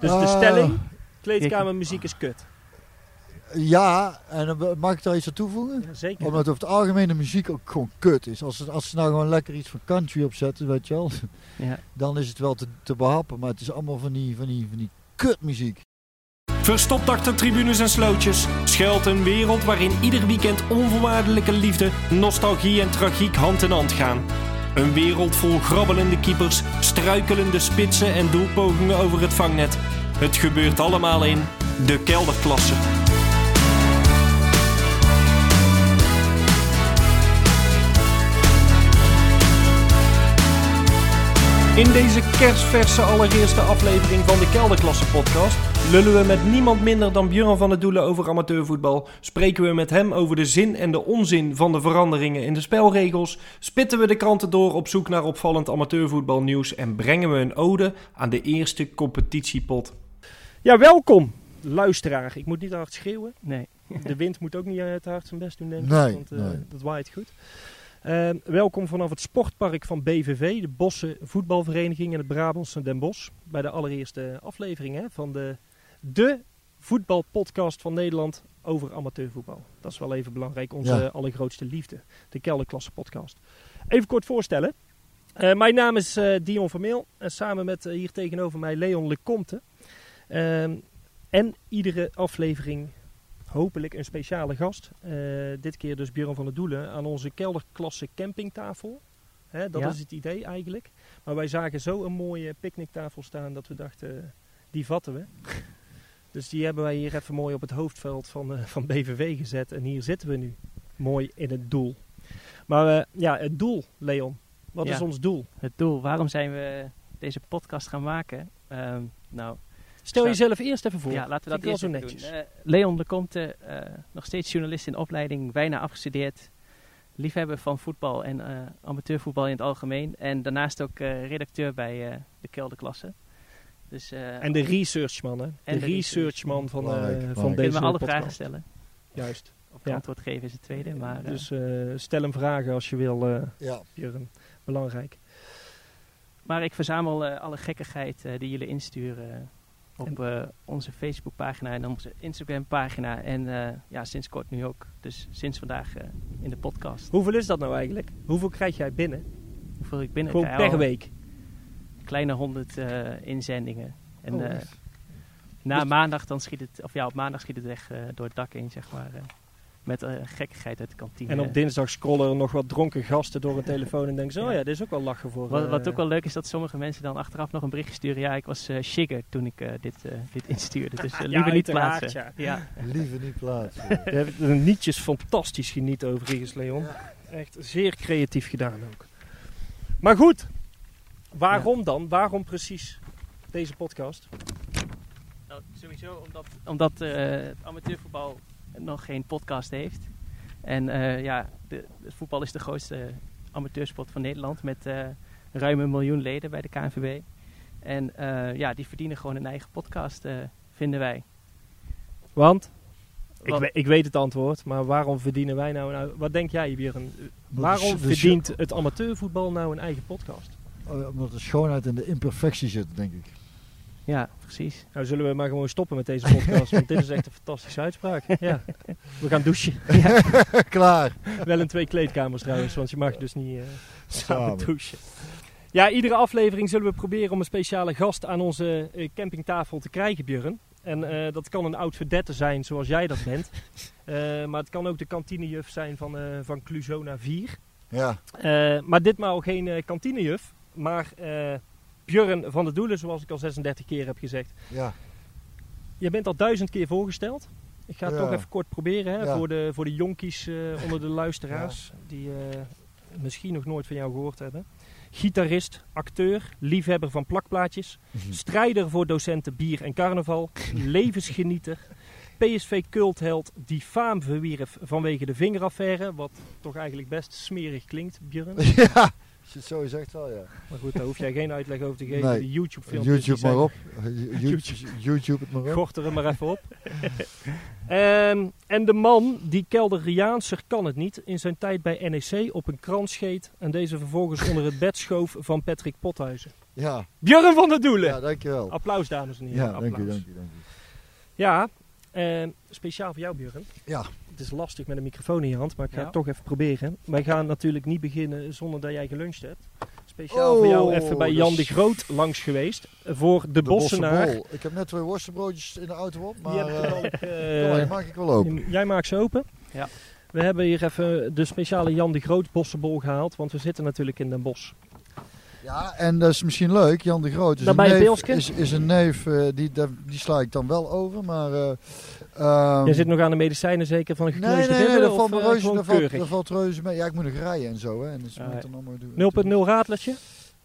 Dus de Ah. stelling, kleedkamermuziek is kut. Ja, en dan mag ik daar iets aan toevoegen? Ja, zeker. Omdat over het algemeen de muziek ook gewoon kut is. Als ze, als ze nou gewoon lekker iets van country opzetten, weet je wel. Ja. Dan is het wel te, te behappen. Maar het is allemaal van die, van die, van die kutmuziek. Verstopt achter tribunes en slootjes schuilt een wereld waarin ieder weekend onvoorwaardelijke liefde, nostalgie en tragiek hand in hand gaan. Een wereld vol grabbelende keepers, struikelende spitsen en doelpogingen over het vangnet. Het gebeurt allemaal in de kelderklasse. In deze kerstverse allereerste aflevering van de Kelderklasse podcast lullen we met niemand minder dan Björn van der Doelen over amateurvoetbal. Spreken we met hem over de zin en de onzin van de veranderingen in de spelregels. Spitten we de kranten door op zoek naar opvallend amateurvoetbalnieuws en brengen we een ode aan de eerste competitiepot. Ja, welkom, luisteraar. Ik moet niet te hard schreeuwen. Nee. De wind moet ook niet eh, te hard zijn best doen, denk ik. Nee, want eh, nee. dat waait goed. Eh, welkom vanaf het sportpark van BVV, de Bosse Voetbalvereniging in het Brabantse Den Bosch. Bij de allereerste aflevering hè, van de, de voetbalpodcast van Nederland over amateurvoetbal. Dat is wel even belangrijk, onze Ja. allergrootste liefde. De Kelderklasse podcast. Even kort voorstellen. Eh, mijn naam is eh, Dion Vermeel en samen met hier tegenover mij Leon Lecomte. Ehm, en iedere aflevering hopelijk een speciale gast. Eh, dit keer dus Björn van der Doelen aan onze kelderklasse campingtafel. Hè, dat Ja. is het idee eigenlijk. Maar wij zagen zo een mooie picknicktafel staan dat we dachten, eh, die vatten we. dus die hebben wij hier even mooi op het hoofdveld van, eh, van BVV gezet. En hier zitten we nu. Mooi in het doel. Maar ja, het doel, Leon. Wat Ja. is ons doel? Het doel, waarom zijn we deze podcast gaan maken? Ehm, nou, Stel Zo. jezelf eerst even voor. ja, laten we dat eerst zo netjes. Eh, Leon de Comte, eh, nog steeds journalist in opleiding, bijna afgestudeerd. Liefhebber van voetbal en eh, amateurvoetbal in het algemeen. En daarnaast ook eh, redacteur bij eh, de Kelderklasse. Dus, eh, En de researchman, hè? De, de researchman van, eh, Belangrijk, van belangrijk. deze kunnen we alle podcast. vragen stellen. Juist. Of Ja. antwoord geven is het tweede. Maar, dus eh, stel hem vragen als je wil, eh Ja. Björn. Belangrijk. Maar ik verzamel eh, alle gekkigheid eh, die jullie insturen op eh, onze Facebookpagina en onze Instagram-pagina. En eh, ja, sinds kort nu ook. Dus sinds vandaag eh, in de podcast. Hoeveel is dat nou eigenlijk? Hoeveel krijg jij binnen? Hoeveel ik binnen Gewoon krijg? per week. Kleine honderd inzendingen. En Oh, echt? na Dus- maandag dan schiet het, of ja, op maandag schiet het weg eh, door het dak heen, zeg maar. Eh, met eh, gekkigheid uit de kantine. En op dinsdag scrollen er nog wat dronken gasten door een telefoon en denken ze, oh ja, dit is ook wel lachen voor... Wat, eh, wat ook wel leuk is dat sommige mensen dan achteraf nog een berichtje sturen. Ja, ik was eh shigger toen ik eh, dit, eh, dit instuurde. Dus eh, Ja, liever niet plaatsen. ja. Ja. Liever niet plaatsen. Daar heb ik er nietjes fantastisch geniet overigens, Leon. Echt zeer creatief gedaan ook. Maar goed, waarom dan? Waarom precies deze podcast? Nou, sowieso omdat, omdat eh, het amateurvoetbal nog geen podcast heeft. En eh, ja, de, het voetbal is de grootste amateursport van Nederland met eh, ruim een miljoen leden bij de KNVB. En eh, ja, die verdienen gewoon een eigen podcast, eh, vinden wij. Want? Ik, we- ik weet het antwoord, maar waarom verdienen wij nou... nou wat denk jij, Björn? Waarom de- de verdient het amateurvoetbal nou een eigen podcast? Omdat de schoonheid in de imperfectie zit, denk ik. Ja, precies. Nou zullen we maar gewoon stoppen met deze podcast, want dit is echt een fantastische uitspraak. Ja. We gaan douchen. Klaar. Wel in twee kleedkamers trouwens, want je mag dus niet eh, samen douchen. Ja, iedere aflevering zullen we proberen om een speciale gast aan onze eh, campingtafel te krijgen, Björn. En eh, dat kan een oud verdette zijn, zoals jij dat bent. Eh, maar het kan ook de kantinejuf zijn van, eh van Cluzona 4. Ja. Eh, maar ditmaal geen kantinejuf, maar eh Björn van der Doelen, zoals ik al 36 keer heb gezegd. Ja. Je bent al duizend keer voorgesteld. Ik ga het Ja. toch even kort proberen hè, Ja. voor, de, voor de jonkies eh, onder de luisteraars. Die eh, misschien nog nooit van jou gehoord hebben. Gitarist, acteur, liefhebber van plakplaatjes. Strijder voor docenten bier en carnaval. levensgenieter. PSV-cultheld die faam verwierf vanwege de vingeraffaire. Wat toch eigenlijk best smerig klinkt, Björn. ja. Als je het zo zegt wel, ja. Maar goed, daar hoef jij geen uitleg over te geven. Nee. De YouTube-filmpjes YouTube maar op. YouTube, YouTube het maar op. Gort er maar even op. Ehm, en de man, die kelderiaanser kan het niet, in zijn tijd bij NEC op een krant scheet en deze vervolgens onder het bed schoof van Patrick Pothuizen. Ja, Björn van der Doelen. ja dankjewel. Applaus, dames en heren. Ja, dank u, dank u, dank u. Ja, eh, speciaal voor jou, Björn. Ja. Het is lastig met een microfoon in je hand, maar ik ga Ja. het toch even proberen. Wij gaan natuurlijk niet beginnen zonder dat jij geluncht hebt. Speciaal voor jou Oh, even bij Jan de Groot langs geweest. Voor de, De Bossenaar. Bossenbol. Ik heb net twee worstenbroodjes in de auto op, maar die maak ik wel open. Jij maakt ze open. Ja. We hebben hier even de speciale Jan de Groot bossenbol gehaald, want we zitten natuurlijk in Den Bosch. Ja, en dat is misschien leuk. Jan de Groot is een neef, is, is een neef eh, die, daar- die sla ik dan wel over, maar... Jij zit nog aan de medicijnen zeker van een Nee, gekneusde nee, nee, ribben, dat valt, me eh, reuze, gewoon dat, valt, keurig? dat valt reuze mee. Ja, ik moet nog rijden en zo, hè. En dus moet dan allemaal doen. 0.0 raadlertje?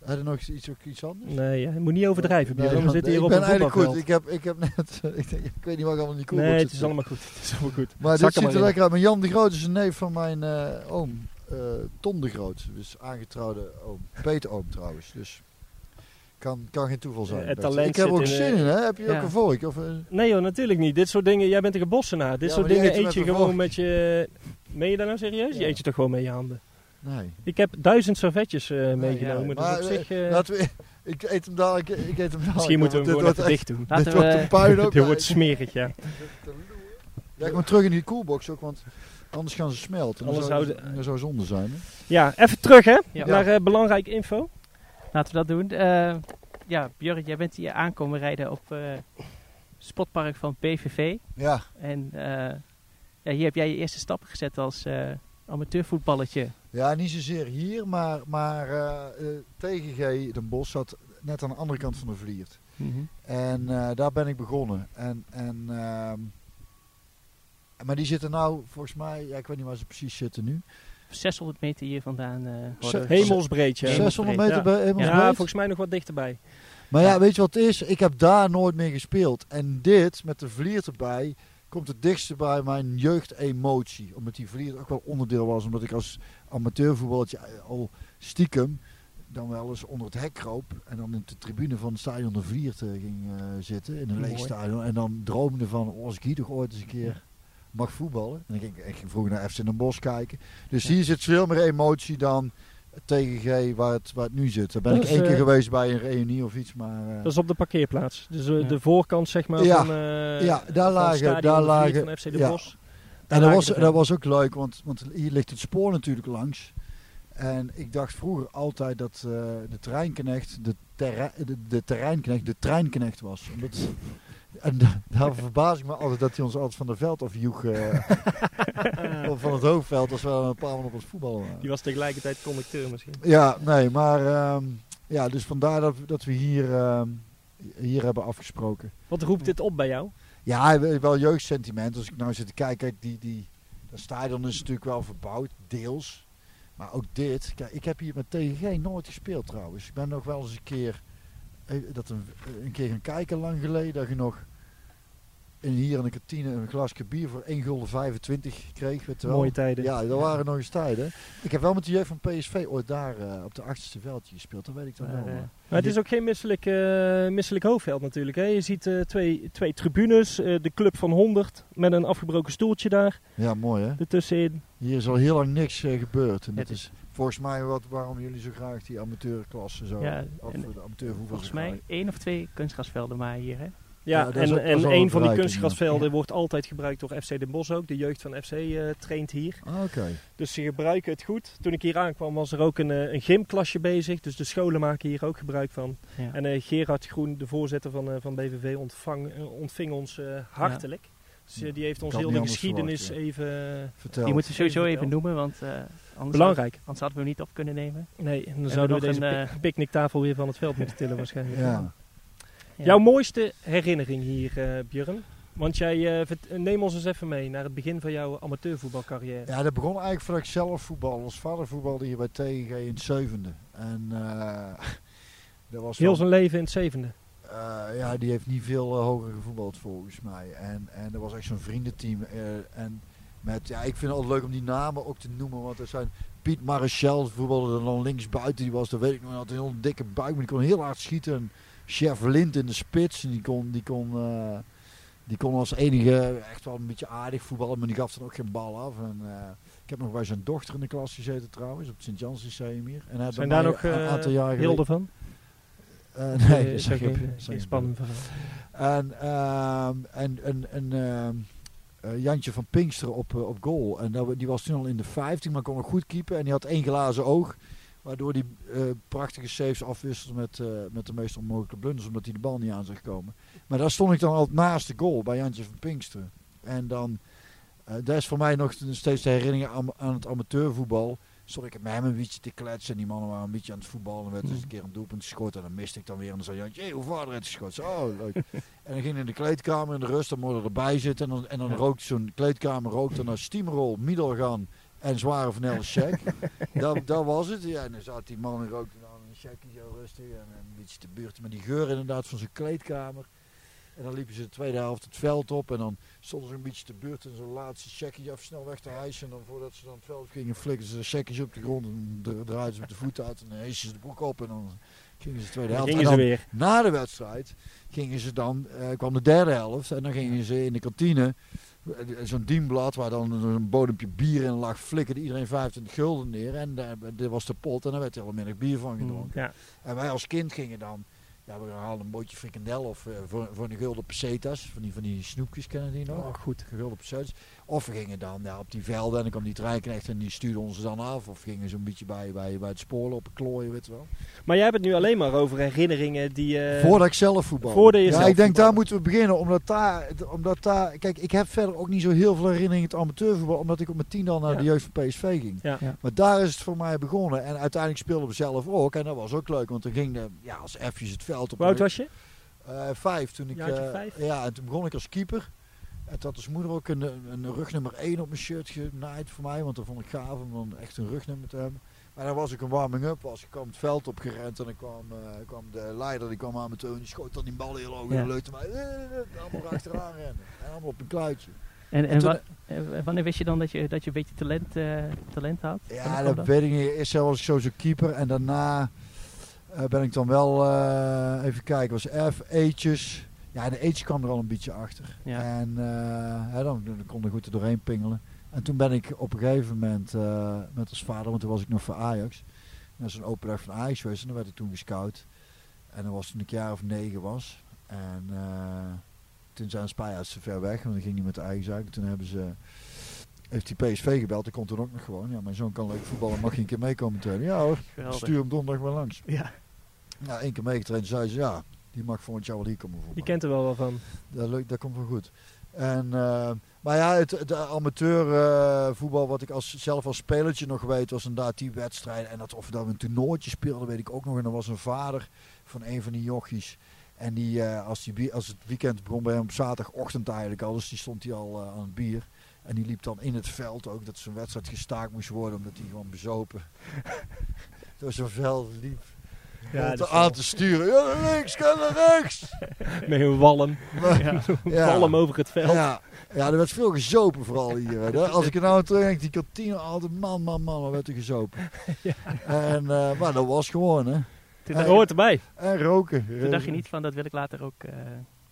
Had je nog iets, ook iets anders? Nee, je moet niet overdrijven, Nee. We zitten hier ik op ben een eigenlijk goed. Ik heb, ik heb net... ik, denk- ik weet niet wat ik allemaal die koelbox Nee, het is allemaal goed. Het is allemaal goed. Maar Zak dit er ziet er lekker uit. Maar Jan de Groot is een neef van mijn oom. Eh de Groot. Dus aangetrouwde oom. Peter oom trouwens. Dus kan, kan geen toeval zijn. Eh, het beste. talent ik heb ook in, zin eh, in, hè? Heb je ja. ook een vork? Of, Nee joh, natuurlijk niet. Dit soort dingen, jij bent een bossenaar. Dit Ja, soort maar dingen eet je gewoon vork. met je... Meen je dat nou serieus? Je eet je toch gewoon met je handen? nee. Ik heb duizend servetjes eh, meegenomen. ja. dus Maar, op zich... eh, Laten we, ik eet hem dadelijk. Ik eet hem dadelijk. misschien moeten we hem gewoon even dicht doen. echt- Dit Laten wordt we- een puin ook. Dit wordt smerig, ja. Ja, ik moet terug in die koelbox ook, want anders gaan ze smelten. Anders dat zou, zouden- dat zou zonde zijn. Hè? Ja, even terug hè, Ja. naar eh, belangrijke info. Laten we dat doen. Eh, ja, Björn, jij bent hier aankomen rijden op eh spotpark van BVV. Ja, En eh, ja, hier heb jij je eerste stappen gezet als eh amateurvoetballetje. ja, niet zozeer hier, maar, maar eh eh, TGG Den Bosch zat net aan de andere kant van de Vliert. En eh, daar ben ik begonnen. En, en, ehm, maar die zitten nou, volgens mij, ja, ik weet niet waar ze precies zitten nu. 600 meter hier vandaan. eh hoorden we. Hemelsbreed, ja. 600 meter Ja. bij Hemelsbreed. Ja, volgens mij nog wat dichterbij. Maar ja, weet je wat het is? Ik heb daar nooit meer gespeeld. En dit, met de Vliert erbij, komt het dichtste bij mijn jeugdemotie. Omdat die Vliert ook wel onderdeel was. Omdat ik als amateurvoetballetje al stiekem dan wel eens onder het hek kroop. En dan in de tribune van het stadion de Vliert eh, ging eh, zitten. In een leeg stadion. En dan droomde van, oh, als ik hier toch ooit eens een keer mag voetballen. En ik ging, ik ging vroeger naar FC Den Bosch kijken. Dus hier zit veel meer emotie dan TGG waar het, waar het nu zit. Daar ben Dat ik is, één keer eh, geweest bij een reunie of iets. Maar, eh, Dat is op de parkeerplaats. Dus eh, Ja. de voorkant zeg maar Ja. van, eh Ja, daar lagen- daar lagen- van FC De ja. Bosch. En dat was, dat was ook leuk, want, want hier ligt het spoor natuurlijk langs. En ik dacht vroeger altijd dat eh, de treinknecht de, terre- de, de terreinknecht de treinknecht was. Omdat, en da- daar verbaas ik me altijd dat hij ons altijd van de veld afjoeg. eh, of van het hoofdveld als we een paar man op het voetballen waren. Die was tegelijkertijd conducteur misschien. Ja, nee, maar ehm, ja, dus vandaar dat, dat we hier, ehm, hier hebben afgesproken. Wat roept dit op bij jou? Ja, wel- wel jeugdsentiment. Als ik nou zit te kijken, kijk, die, die, dat stadion is natuurlijk wel verbouwd, deels. Maar ook dit, kijk, ik heb hier met TGG nooit gespeeld trouwens. Ik ben nog wel eens een keer, dat een, een keer gaan kijken lang geleden, dat je nog in, hier in de kantine een glasje bier voor 1 gulden 25 kreeg. Weet je wel. Mooie tijden. Ja, dat waren nog eens tijden. Ik heb wel met de jeugd van PSV ooit daar eh, op de achterste veldje gespeeld, dat weet ik dan wel. maar- het is ook geen misselijk, eh, misselijk hoofdveld natuurlijk. Hè? Je ziet eh, twee, twee tribunes, de club van 100 met een afgebroken stoeltje daar Ja, mooi hè. ertussenin. Hier is al heel lang niks gebeurd. En dat is volgens mij wat, waarom jullie zo graag die amateurklasse zo. Ja, volgens mij graag- één of twee kunstgrasvelden maar hier. Hè? Ja, en, ook- en een van die kunstgrasvelden ja. wordt altijd gebruikt door FC Den Bosch ook. De jeugd van FC eh, traint hier. Ah, Oké. Dus ze gebruiken het goed. Toen ik hier aankwam was er ook een, eh, een gymklasje bezig. Dus de scholen maken hier ook gebruik van. Ja. En eh, Gerard Groen, de voorzitter van, eh, van BVV, ontvang, ontving ons eh, hartelijk. Dus eh, die heeft ons heel de geschiedenis verwacht, even eh, Vertel. Die moeten we sowieso Even even verteld. noemen, want eh, anders, belangrijk. anders hadden we hem niet op kunnen nemen. Nee, dan zouden we deze een, pi- eh, picknicktafel weer van het veld moeten tillen waarschijnlijk. Ja. Ja. Jouw mooiste herinnering hier, eh Björn? Want jij, eh, neem ons eens even mee naar het begin van jouw amateurvoetbalcarrière. ja, dat begon eigenlijk voordat ik zelf voetbal. Als vader voetbalde hier bij TGG in het zevende. En eh dat was Heel wel- zijn leven in het zevende. Eh, ja, die heeft niet veel eh, hoger gevoetbald volgens mij. En, en dat was echt zo'n vriendenteam. eh, en met, ja, ik vind het altijd leuk om die namen ook te noemen. Want er zijn Piet Marechal, voetbalde er dan links buiten. Die was, dat weet ik nog, had een heel dikke buik. Maar die kon heel hard schieten. En Chef Lind in de spits. En die kon, die kon, die kon als enige echt wel een beetje aardig voetballen. Maar die gaf dan ook geen bal af. En, ik heb nog bij zijn dochter in de klas gezeten trouwens. Op het Sint-Jans Lyceum hier. En hij Zijn daar nog een aantal jaren geleden- van? Eh, Nee, is geen, geen spannend verhaal. En, ehm, en, en, en ehm, eh, Jantje van Pinkster op, eh, op goal. En dat, die was toen al in de 15, maar kon nog goed keepen. En die had één glazen oog. Waardoor eh, prachtige saves afwisselde met, met de meest onmogelijke blunders. Omdat hij de bal niet aan zag komen. Maar daar stond ik dan altijd naast de goal bij Jantje van Pinkster. En dan, dat is voor mij nog steeds de herinnering aan, aan het amateurvoetbal. Stond ik met hem een beetje te kletsen. En die mannen waren een beetje aan het voetballen. En werd eens een keer een doelpunt geschoten. En dan miste ik dan weer. En dan zei Jantje, hé, hoe vader heeft geschoten? Oh, leuk. en dan ging hij in de kleedkamer in de rust. Dan mocht er erbij zitten. En dan, en dan rookt zo'n kleedkamer rookt dan naar steamroll, middelgan en zware vanille check. dat, dat was het. Ja, en dan zat die man en rookte dan een checkje zo rustig. En, en een beetje te buurten met die geur inderdaad van zijn kleedkamer. En dan liepen ze de tweede helft het veld op. En dan stonden ze een beetje te buurt en zo'n laatste checkje af snel weg te hijsen. En dan voordat ze dan het veld gingen flikken ze de checkjes op de grond. En dra- draaiden ze met de voet uit. En dan ze de broek op. En dan gingen ze de tweede helft. En dan- weer. na de wedstrijd gingen ze dan, eh, kwam de derde helft en dan gingen ze in de kantine, eh, zo'n dienblad waar dan een bodempje bier in lag, flikkerde iedereen 25 gulden neer en dit was de pot en daar werd er al middag bier van gedronken. Ja. En wij als kind gingen dan, ja we haalden een bootje frikandel of eh, voor, voor een gulden pesetas, van die, van die snoepjes kennen die nog? Oh, goed. Gulden pesetas. Of we gingen dan ja, op die velden en dan kwam die treinknecht en die stuurde ons dan af. Of gingen zo'n beetje bij, bij, bij het sporen op klooien, weet je wel. Maar jij hebt het nu alleen maar over herinneringen die... eh, Voordat ik zelf voetbal. voordat je ja, zelf ik denk daar moeten we beginnen. Omdat daar, omdat daar. Kijk, ik heb verder ook niet zo heel veel herinneringen in het amateurvoetbal. Omdat ik op mijn tien al naar Ja. de jeugd van PSV ging. Ja. Ja. Maar daar is het voor mij begonnen. En uiteindelijk speelden we zelf ook. En dat was ook leuk. Want toen ging de, ja, als F'jes het veld op. Hoe oud was je? Eh, vijf. Toen ik, eh, vijf? Ja, en toen begon ik als keeper. En toen had zijn moeder ook een, een rugnummer 1 op mijn shirt genaaid voor mij. Want dat vond ik gaaf om dan echt een rugnummer te hebben. Maar dan was ik een warming-up. Was ik kwam het veld opgerend en dan kwam, eh, kwam de leider die kwam aan me toe. En die schoot dan die bal heel hoog. Ja. En leukte mij. eh, eh, allemaal achteraan rennen. En allemaal op een kluitje. En, En en toen- wa- wanneer wist je dan dat je, dat je een beetje talent, talent had? Ja, dat weet ik niet. Eerst was ik sowieso keeper. En daarna ben ik dan wel, even kijken, was F, E'tjes. Ja, de E'tjes kwam er al een beetje achter. Ja. En eh, hè, dan, dan kon ik goed er doorheen pingelen. En toen ben ik op een gegeven moment uh, met als vader, want toen was ik nog voor Ajax. Dat is een open dag van Ajax geweest en dan werd ik toen gescout. En dat was toen ik jaar of negen was. En uh, toen zijn Spanjaards te ver weg, want dan ging niet met de eigen zaak. Toen hebben ze heeft die PSV gebeld, ik kon toen ook nog gewoon. Ja, mijn zoon kan leuk voetballen, mag je een keer meekomen trainen? Ja hoor, Geweldig. stuur hem donderdag maar langs. Ja. Ja, één keer meegetraind, zei ze ja, die mag volgend jaar wel hier komen voetballen. Je kent er wel wel van. Dat, lukt, dat komt wel goed. En, uh, maar ja, het, het amateur uh, voetbal wat ik als, zelf als spelertje nog weet, was inderdaad die wedstrijden. En dat of dat we een toernooitje speelden, weet ik ook nog. En er was een vader van een van die jochies. En die, uh, als, die, als het weekend begon bij hem op zaterdagochtend eigenlijk al, dus die stond hij al aan het bier. En die liep dan in het veld ook, dat zijn wedstrijd gestaakt moest worden, omdat hij gewoon bezopen door zo'n veld liep. Ja, te aan te sturen. Ja, naar links, ga naar rechts. Met een walm. Ja. ja. walm over het veld. Ja. ja, er werd veel gezopen vooral hier. Hè. Als ik er nou terug denk, die kantine altijd, man, man, man, wat werd er gezopen. ja. En, uh, maar dat was gewoon, hè. Toen en, hoort erbij. En roken. Toen dacht je niet van, dat wil ik later ook uh,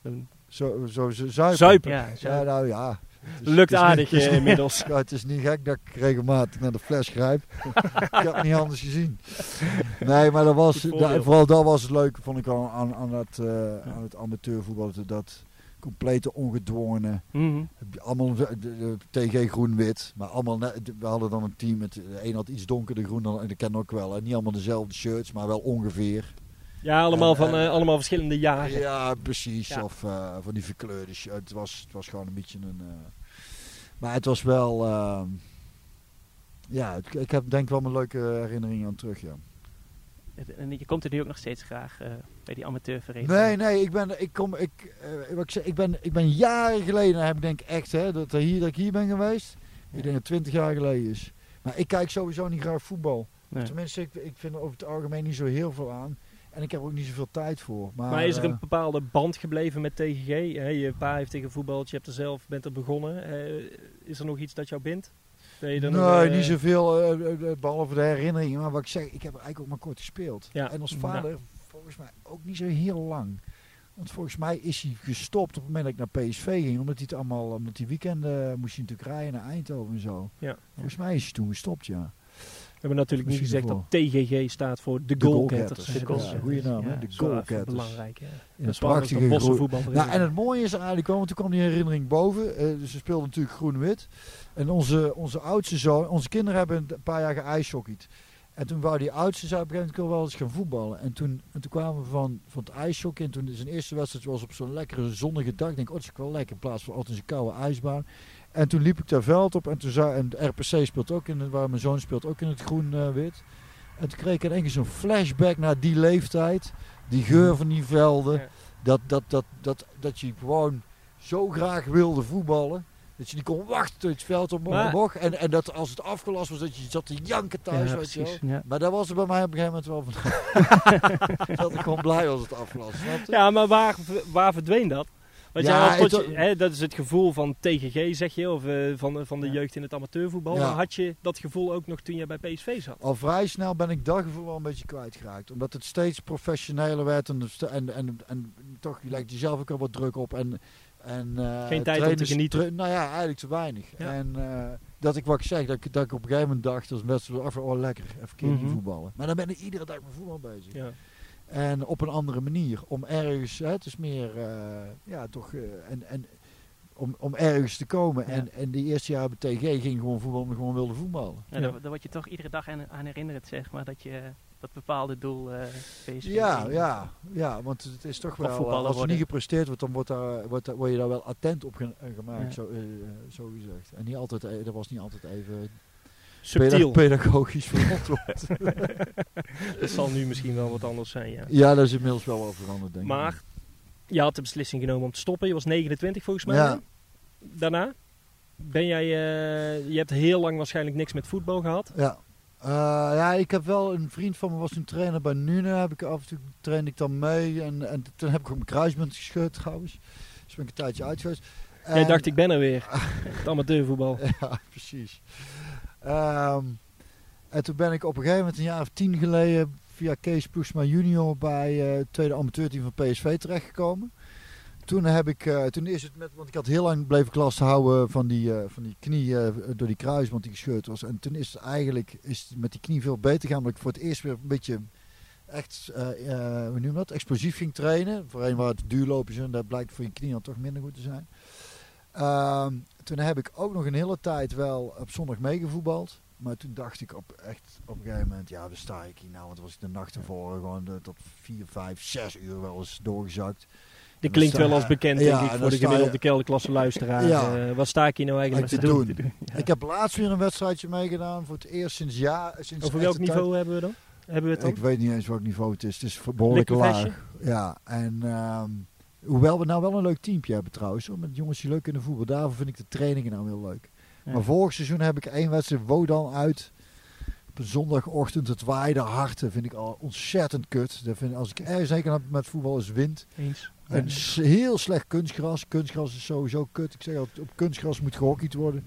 doen. Zo, zo, zo zuipen. zuipen. Ja, ja, nou ja. Lukt aardig niet, inmiddels. Ja, het is niet gek dat ik regelmatig naar de fles grijp. ik heb het niet anders gezien. Nee, maar dat was, vooral dat was het leuke, vond ik aan, aan, aan, dat, uh, ja. aan het amateurvoetbal. Dat complete ongedwongene. Mm -hmm. Allemaal de, de, TG groen-wit. Maar allemaal net, we hadden dan een team met de een had iets donkerder groen dan en dat ken ook wel. En niet allemaal dezelfde shirts, maar wel ongeveer. Ja, allemaal, en, van, uh, allemaal verschillende jaren. Ja, precies. Ja. Of uh, van die verkleurde shirt. Het was, het was gewoon een beetje een... Uh, maar het was wel... Uh, ja, het, ik heb denk wel mijn leuke herinneringen aan terug, ja. En je komt er nu ook nog steeds graag uh, bij die amateurvereniging? Nee, nee, ik ben, ik kom, ik, uh, wat ik, zeg, ik, ben, ik ben jaren geleden, heb ik denk echt, hè, dat, hier, dat ik hier ben geweest. Ja. Ik denk dat het 20 jaar geleden is. Maar ik kijk sowieso niet graag voetbal. Nee. Tenminste, ik, ik vind er over het algemeen niet zo heel veel aan. En ik heb ook niet zoveel tijd voor. Maar, maar is er een bepaalde band gebleven met TGG? Je pa heeft tegen voetbal, je hebt er zelf, bent er begonnen. Uh, is er nog iets dat jou bindt? nee, uh, niet zoveel, behalve de herinneringen. Maar wat ik zeg, ik heb eigenlijk ook maar kort gespeeld. Ja. En als vader volgens mij ook niet zo heel lang. Want volgens mij is hij gestopt op het moment dat ik naar PSV ging. Omdat hij het allemaal, omdat die weekenden moest hij natuurlijk rijden naar Eindhoven en zo. Ja. Volgens mij is hij toen gestopt, ja. Hebben natuurlijk niet gezegd dat TGG staat voor de Goalgetters. De goals. Ja, goeie naam, hè? De is Goalgetters. belangrijk. hè. In is wel prachtige. Nou, en het mooie is eigenlijk want toen kwam die herinnering boven. eh, dus ze speelden natuurlijk groen-wit. En onze, onze oudste zoon, onze kinderen hebben een paar jaar geijshockeyd. En toen wou die oudste zei op een gegeven moment, wel eens gaan voetballen. En toen, en toen kwamen we van, van het ijshockey. En toen zijn eerste wedstrijd was op zo'n lekkere zonnige dag. Ik denk, oh, dat is wel lekker in plaats van altijd een koude ijsbaan. En toen liep ik daar veld op. En toen zei, en de RPC speelt ook in het, waar mijn zoon speelt ook in het groen-wit. en toen kreeg ik in één keer zo'n flashback naar die leeftijd. Die geur van die velden. Ja. Dat, dat, dat, dat, dat je gewoon zo graag wilde voetballen. Dat je niet kon wachten tot het veld op Maar- mocht. En, en dat als het afgelast was, dat je zat te janken thuis. Ja, weet je wel. precies. Ja. Maar daar was het bij mij op een gegeven moment wel van. dat ik gewoon blij was het afgelast. je? Ja, maar waar, waar verdween dat? Want Ja, jij tot hè, dat is het gevoel van TGG, zeg je, of eh, van, van de Ja. jeugd in het amateurvoetbal. Ja. Maar had je dat gevoel ook nog toen je bij PSV zat? Al vrij snel ben ik dat gevoel wel een beetje kwijtgeraakt. Omdat het steeds professioneler werd. En, en, en, en toch je legt jezelf ook al wat druk op. En, en, eh, Geen tijd om te genieten. nou ja, eigenlijk te weinig. En eh, dat ik wat ik zeg, dat ik, dat ik op een gegeven moment dacht, als wedstrijd af, oh lekker, even keer Mhm. voetballen. Maar dan ben ik iedere dag met voetbal bezig. En op een andere manier. Om ergens, hè, het is meer, eh, ja toch, eh, en, en om, om ergens te komen. Ja. En, en die eerste jaar bij TG ging gewoon ik gewoon wilde voetballen. Ja, Ja. Daar, daar word je toch iedere dag aan, aan herinnerd, zeg maar, dat je dat bepaalde doel eh PSV... Ja, ja, ja, want het is toch wel, als er worden. niet gepresteerd wordt, dan wordt daar, wordt daar, word je daar wel attent op ge- gemaakt, Ja. zo, eh, zo gezegd. En niet altijd, dat was niet altijd even Subtiel. peda- pedagogisch verantwoord. Dat zal nu misschien wel wat anders zijn, ja. ja, dat is inmiddels wel wat veranderd, denk ik. Maar je had de beslissing genomen om te stoppen. Je was 29 volgens mij. Ja. Daarna ben jij, eh, je hebt heel lang waarschijnlijk niks met voetbal gehad. Ja. Eh, ja, ik heb wel een vriend van me was een trainer bij Nune. Heb ik af en toe trainde ik dan mee. En, en toen heb ik ook mijn kruisband gescheurd trouwens. Dus ben ik een tijdje uit geweest. Jij En- dacht, ik ben er weer. Het amateurvoetbal. Ja, precies. Ehm, en toen ben ik op een gegeven moment een jaar of tien geleden via Kees Ploesma junior bij eh, het tweede amateurteam van PSV terechtgekomen. Toen heb ik, eh, toen is het met, want ik had heel lang bleef ik last houden van die, eh, van die knie door die kruisband die gescheurd was. En toen is het eigenlijk is het met die knie veel beter gegaan, omdat ik voor het eerst weer een beetje echt, noem je dat, explosief ging trainen. Voor een waar het duurlopen en dat blijkt voor je knie dan toch minder goed te zijn. Ehm, toen heb ik ook nog een hele tijd wel op zondag meegevoetbald. Maar toen dacht ik op, echt op een gegeven moment, ja, waar sta ik hier nou? Want was ik de nacht ervoor gewoon tot vier, vijf, zes uur wel eens doorgezakt. Dit klinkt wel als bekend, denk ik, voor de gemiddelde kelderklasse luisteraar. Ja. Eh, wat sta ik hier nou eigenlijk Te te doen? doen. Ik heb laatst weer een wedstrijdje meegedaan. Voor het eerst sinds jaar. Sinds Over welk tijd- niveau hebben we dan? Hebben we het dan? Ik weet niet eens welk niveau het is. Het is behoorlijk laag. Ja, en ehm, hoewel we nou wel een leuk teampje hebben trouwens. Hoor, met jongens die leuk kunnen voetbal. Daarvoor vind ik de trainingen nou heel leuk. Ja. Maar vorig seizoen heb ik één wedstrijd Wodan uit. Op een zondagochtend. Het waaide hard. Dat vind ik al ontzettend kut. Dat vind, als ik ergens zeker heb met voetbal is wind. Eens. Een s- heel slecht kunstgras. Kunstgras is sowieso kut. Ik zeg altijd, op kunstgras moet gehockeyd worden.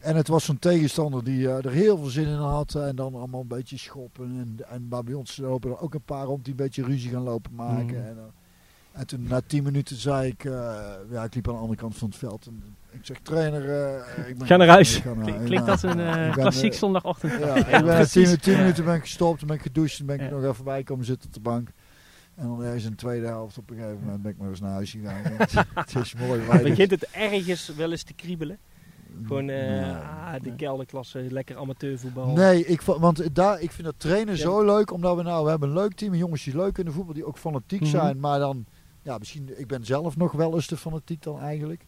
En het was zo'n tegenstander die eh, er heel veel zin in had. En dan allemaal een beetje schoppen. En, en bij ons lopen er ook een paar rond die een beetje ruzie gaan lopen maken. Mhm. En, en toen na tien minuten zei ik, eh, ja, ik liep aan de andere kant van het veld. En ik zeg, trainer, eh, ik ben Ga naar huis. ik ga naar- Klink- Klinkt ja, als een eh, ben, klassiek zondagochtend. ja, ik ben tien, tien minuten ben ik gestopt, ben ik gedoucht, ben ik Ja. nog even bij komen zitten op de bank. En dan ergens in de tweede helft op een gegeven moment ben ik maar eens naar huis gegaan. het, is mooi. weinig- Begint het ergens wel eens te kriebelen? Gewoon eh, ah, de kelderklasse, lekker amateurvoetbal. Nee, ik, want daar, ik vind dat trainen Ja, zo leuk, omdat we nou, we hebben een leuk team, jongens die leuk kunnen voetbal, die ook fanatiek Mhm. zijn, maar dan, ja, misschien, ik ben zelf nog wel eens te fanatiek dan eigenlijk.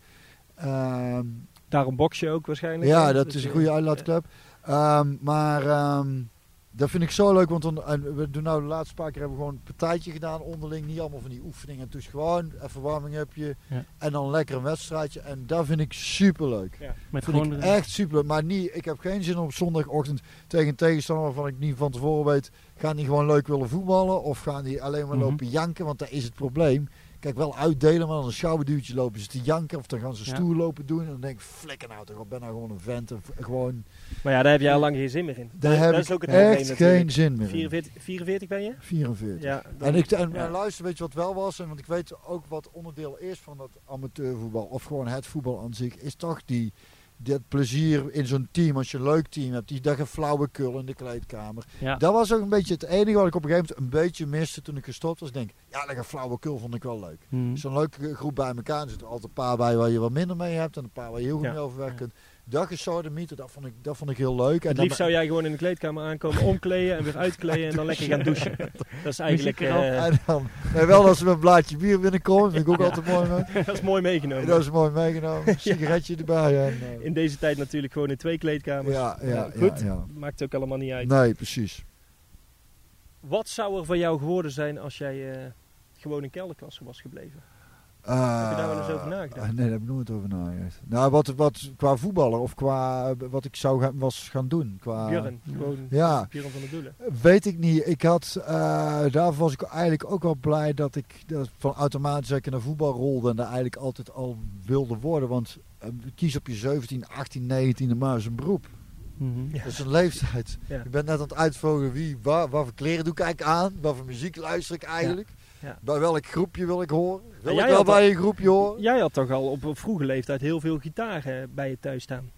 Ehm, Daarom box je ook waarschijnlijk. ja, dat Dus, is een goede uitlaatklep. Ehm, maar ehm, dat vind ik zo leuk, want dan, en we doen nou de laatste paar keer hebben we gewoon een partijtje gedaan onderling, niet allemaal van die oefeningen. Dus gewoon even warming heb je Ja. en dan lekker een wedstrijdje en dat vind ik super leuk. Met Vind ik gewoon echt super. Maar niet, ik heb geen zin om op zondagochtend tegen een tegenstander waarvan ik niet van tevoren weet. Gaan die gewoon leuk willen voetballen? Of gaan die alleen maar Mhm. lopen janken? Want dat is het probleem. Kijk, wel uitdelen, maar dan een schouderduwtje lopen ze te janken. Of dan gaan ze Ja. stoer lopen doen. En dan denk ik, flikker nou toch, ik ben nou gewoon een vent. En v- gewoon, Maar ja, daar heb je al lang geen zin meer in. daar dat heb is ik ook het echt natuurlijk. geen zin meer in. 44, 44 ben je? 44. Ja. dan- En, ik, en ja. en luister, weet je wat wel was? En want ik weet ook wat onderdeel is van dat amateurvoetbal. Of gewoon het voetbal aan zich. Is toch die, dat plezier in zo'n team, als je een leuk team hebt, die dag een flauwekul in de kleedkamer. Ja. Dat was ook een beetje het enige wat ik op een gegeven moment een beetje miste toen ik gestopt was. Ik denk, ja, dat een flauwekul vond ik wel leuk. Mhm. Zo'n leuke groep bij elkaar. Er zitten altijd een paar bij waar je wat minder mee hebt en een paar waar je heel goed Ja. mee overweg Ja. Dat is Sodemieten, dat vond ik, dat vond ik heel leuk. En Het dan- liefst zou jij gewoon in de kleedkamer aankomen, omkleden en weer uitkleden en dan lekker gaan douchen. Dat is eigenlijk eh, En dan, nee, wel als met een blaadje bier binnenkomen, vind ik ook altijd mooi. man. dat is mooi meegenomen. Dat is mooi meegenomen. Een sigaretje erbij. En, eh, In deze tijd natuurlijk gewoon in twee kleedkamers. ja, ja, ja, goed. ja. Maakt ook allemaal niet uit. Nee, precies. Wat zou er van jou geworden zijn als jij eh, gewoon in kelderklasse was gebleven? Heb je daar wel eens over nagedacht? Eh, nee, daar heb ik nooit over nagedacht. Nou, wat, wat qua voetballer of qua wat ik zou gaan, was gaan doen. Qua, Björn, ja. gewoon Ja. Björn van der Doelen. Weet ik niet. Ik had, eh, daarvoor was ik eigenlijk ook wel blij dat ik dat van automatisch ik naar voetbal rolde en daar eigenlijk altijd al wilde worden. Want kies op je 17, 18, 19 maar eens een beroep. Mhm. Ja. Dat is een leeftijd. Ja. Ik ben net aan het uitvogelen wie, waar, wat voor kleren doe ik eigenlijk aan, wat voor muziek luister ik eigenlijk. Ja. Bij welk groepje wil ik horen? Wil jij ik wel had bij een groepje horen? Jij had toch al op een vroege leeftijd heel veel gitaren bij je thuis staan?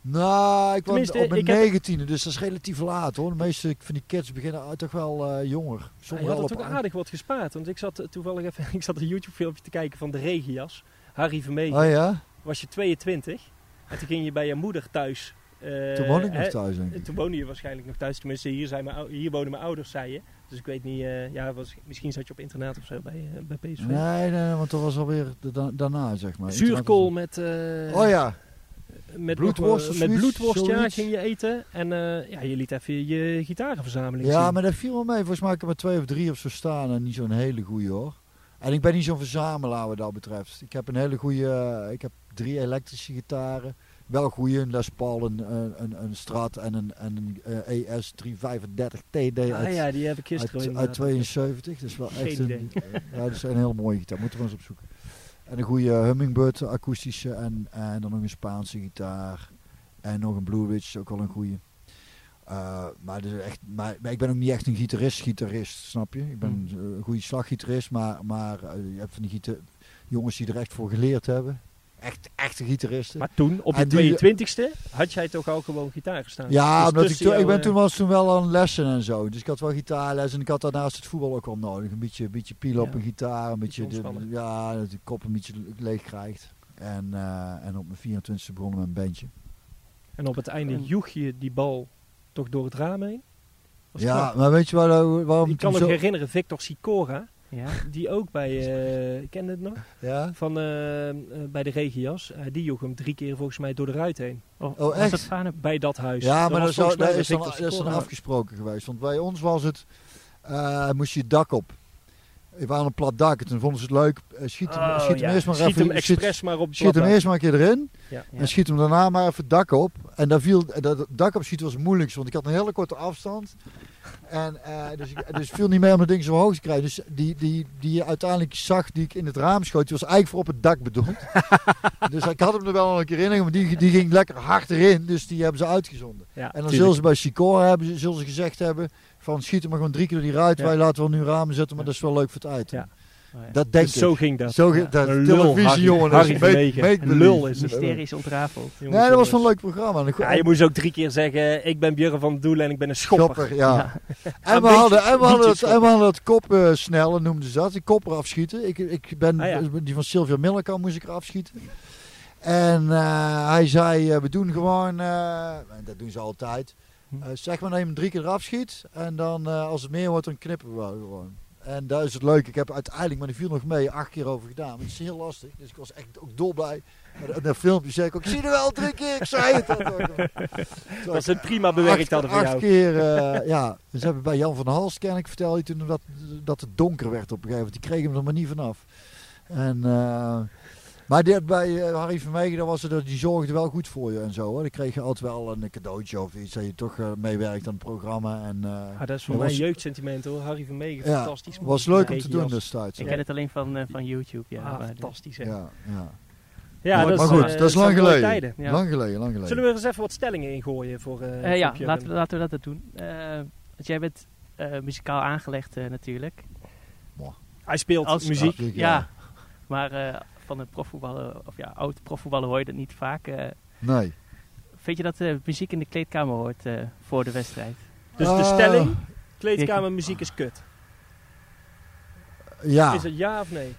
Nou, ik was op mijn ik heb- negentiende, dus dat is relatief laat hoor. De meeste van die kids beginnen uit toch wel eh, jonger. je Sommigen had al er op toch aan- aardig wat gespaard. Want ik zat eh, toevallig even ik zat een YouTube filmpje te kijken van de regenjas. Harry Vermegen. Oh ja? Was je 22. En toen ging je bij je moeder thuis. eh, Toen woon ik nog thuis denk ik. Toen woonde je waarschijnlijk nog thuis. Tenminste, hier, zijn mijn, hier wonen mijn ouders, zei je. Dus ik weet niet, eh, ja, was, misschien zat je op internaat of zo bij, eh, bij PSV. Nee, nee, want dat was alweer de- da- daarna zeg maar. Zuurkool met, eh, Oh ja, met bloedworst of nog, met bloedworst, ja, ging je eten. En ja, je liet even je gitarenverzameling ja, zien. maar dat viel wel mee. Volgens mij heb ik maar twee of drie op zo staan en niet zo'n hele goede hoor. En ik ben niet zo'n verzamelaar wat dat betreft. Ik heb een hele goede, ik heb drie elektrische gitaren. Wel goede, een Les Paul, een, een, een, Strat en een, en een eh, ES 335 TD ah uit, ja, die heb ik gisteren uit, uit 72. Dat is wel echt een, eh, ja, dat is een hele mooie gitaar. Moeten we eens opzoeken. En een goede Hummingbird akoestische en, en dan nog een Spaanse gitaar. En nog een Blue Ridge, ook wel een goede. Eh, maar, dus echt, maar, maar ik ben ook niet echt een gitarist, gitarist, snap je? Ik ben Hmm. eh, een goede slaggitarist, maar, maar eh, je hebt van die gita- jongens die er echt voor geleerd hebben. Echt, echte gitaristen. Maar toen, op je En die- 22e, had jij toch al gewoon gitaar gestaan? ja, Dus omdat ik, toen, ik ben eh, toen was toen wel aan lessen en zo. Dus ik had wel gitaarles en ik had daarnaast het voetbal ook wel nodig. Een beetje, beetje pielen op een gitaar, een beetje, de, ja, dat de kop een beetje leeg krijgt. En, eh, en op mijn 24e begonnen met een bandje. En op het einde joeg je die bal toch door het raam heen? Was Ja, knap. maar weet je waar, waarom Ik kan me zo... herinneren, Victor Sicora, Ja. die ook bij, eh ik ken het nog, Ja? van, eh, eh, bij de regenjas, eh, die joeg hem drie keer volgens mij door de ruit heen. Oh, was echt? het Bij dat huis. Ja, maar dat, zou, is dan, dat is dan afgesproken geweest. Want bij ons was het, eh, moest je het dak op. We waren een plat dak en toen vonden ze het leuk. eh, schiet hem, Oh, schiet hem ja. eerst maar Schiet even. hem schiet- expres maar op het Schiet hem eerst maar een keer erin. Ja. Ja. En schiet hem daarna maar even het dak op. En daar viel, dat dak opschieten was het moeilijkste, want ik had een hele korte afstand. En eh, dus, ik, dus viel niet mee om dat ding zo hoog te krijgen. Dus die, die, die je uiteindelijk zag, die ik in het raam schoot, die was eigenlijk voor op het dak bedoeld. dus ik had hem er wel nog een keer in, maar die, die ging lekker hard erin. Dus die hebben ze uitgezonden. Ja, En dan tuurlijk. zullen ze bij Sicora hebben, ze- zullen ze gezegd hebben van schiet hem maar gewoon drie keer door die ruit. Ja. Wij laten wel nu ramen zetten, maar Ja. dat is wel leuk voor het uit. Oh, ja. Dat denk Dus ik. zo ging dat. Zo Ja. dat Een lul, televisie, Harry- jongen. dat Harry make- make lul is het. Ontrafeld. Jongens, Nee, dat was een leuk programma. Ja, je moest ook drie keer zeggen, ik ben Björn van Doelen en ik ben een schopper. Schopper, ja. Ja. En, we hadden, en, we hadden het, schoppen. en we hadden het kop eh, snellen, noemden ze dat. Die kopper afschieten. Ik, ik ben, Ah, ja. Die van Sylvia Millikan moest ik er afschieten. En eh, hij zei, eh, we doen gewoon, eh, en dat doen ze altijd. Hm. Eh, zeg maar dat je hem drie keer eraf schiet. En dan eh, als het meer wordt, dan knippen we wel gewoon. En dat is het leuke. Ik heb uiteindelijk, maar die viel nog mee, acht keer over gedaan. Maar het is heel lastig. Dus ik was echt ook dolblij. Maar dat- dat filmpje zei ik ook, ik zie er wel drie keer, ik zei het. Dat ze het prima bewerkt acht, hadden voor acht jou. keer, eh, ja. Dus hebben bij Jan van der Hals, ken ik, vertelde toen dat, dat het donker werd op een gegeven moment. Die kregen hem er maar niet vanaf. En, eh, maar dit, bij eh, Harry Vermegen, dan was het, dat- die zorgde wel goed voor je en zo. Hoor. Dan kreeg je altijd wel een cadeautje of iets, dat je toch eh, meewerkt aan het programma. En, eh, Ah, dat is voor dat mij was- jeugdsentiment hoor. Harry Vermegen, Ja, fantastisch. was leuk om Ja. te doen destijds. Ik Ja, ken het alleen van, van YouTube. Ja, Ah, maar- fantastisch hè. ja. ja. Ja, maar, dat maar is, goed, dat is lang geleden. tijden. Ja. Lang geleden, lang geleden. Zullen we er eens even wat stellingen ingooien voor eh Eh, ja, voor Björn? laten, we- laten we dat doen. Eh, want jij bent eh, muzikaal aangelegd eh, natuurlijk. Hij speelt Als- muziek. Ja. Ja, maar eh, van een profvoetballer, of ja, oud profvoetballer hoor je dat niet vaak. eh. Nee. Vind je dat de muziek in de kleedkamer hoort eh, voor de wedstrijd? Dus de Ah, stelling, kleedkamermuziek is kut. Ja. Is het ja of nee?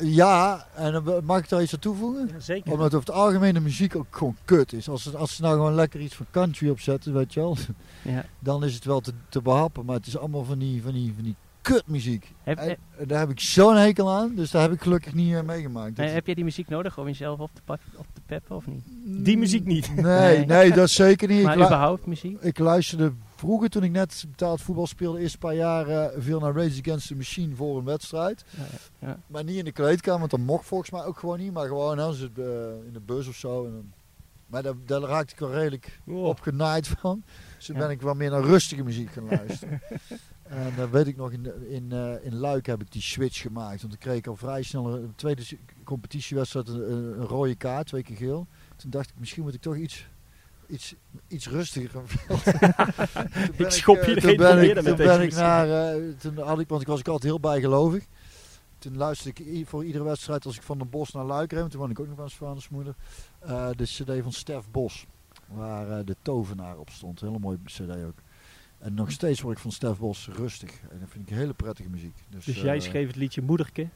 Ja, en dan mag ik daar iets aan toevoegen? Ja, zeker. Omdat over het algemeen de muziek ook gewoon kut is. Als ze, als ze nou gewoon lekker iets van country opzetten, weet je wel, Ja. dan is het wel te, te behappen. Maar het is allemaal van die, van die, van die kutmuziek. Heb, En, daar heb ik zo'n hekel aan, dus daar heb ik gelukkig niet eh, meegemaakt. eh, Dat- heb jij die muziek nodig om jezelf op te, op te peppen of niet? Die muziek niet. Nee, Nee. nee, dat zeker niet. maar ik, überhaupt muziek? ik luisterde vroeger, toen ik net betaald voetbal speelde, de eerste paar jaar eh, veel naar Rage Against the Machine voor een wedstrijd. Ja, ja. Maar niet in de kleedkamer, want dat mocht volgens mij ook gewoon niet. Maar gewoon als het, eh, in de bus of zo. En dan, maar daar, daar raakte ik wel redelijk Oh. opgenaaid van. Dus toen Ja. ben ik wel meer naar rustige muziek gaan luisteren. en dan weet ik nog, in, in, eh, in Luik heb ik die switch gemaakt. Want ik kreeg al vrij snel een tweede competitiewedstrijd een, een, rode kaart, twee keer geel. Toen dacht ik, misschien moet ik toch iets, iets, iets rustiger gaan Ik schop eh, iedereen toen ben wel ik, toen ben ik naar, eh, toen had ik, want ik was ik altijd heel bijgelovig. Toen luisterde ik voor iedere wedstrijd als ik van de Bos naar Luik reed. Toen woonde ik ook nog bij mijn vaders moeder. eh, de cd van Stef Bos. Waar eh, de tovenaar op stond. Hele mooie cd ook. En nog steeds word ik van Stef Bos rustig. En dat vind ik hele prettige muziek. Dus, Dus jij eh, schreef het liedje Moederke.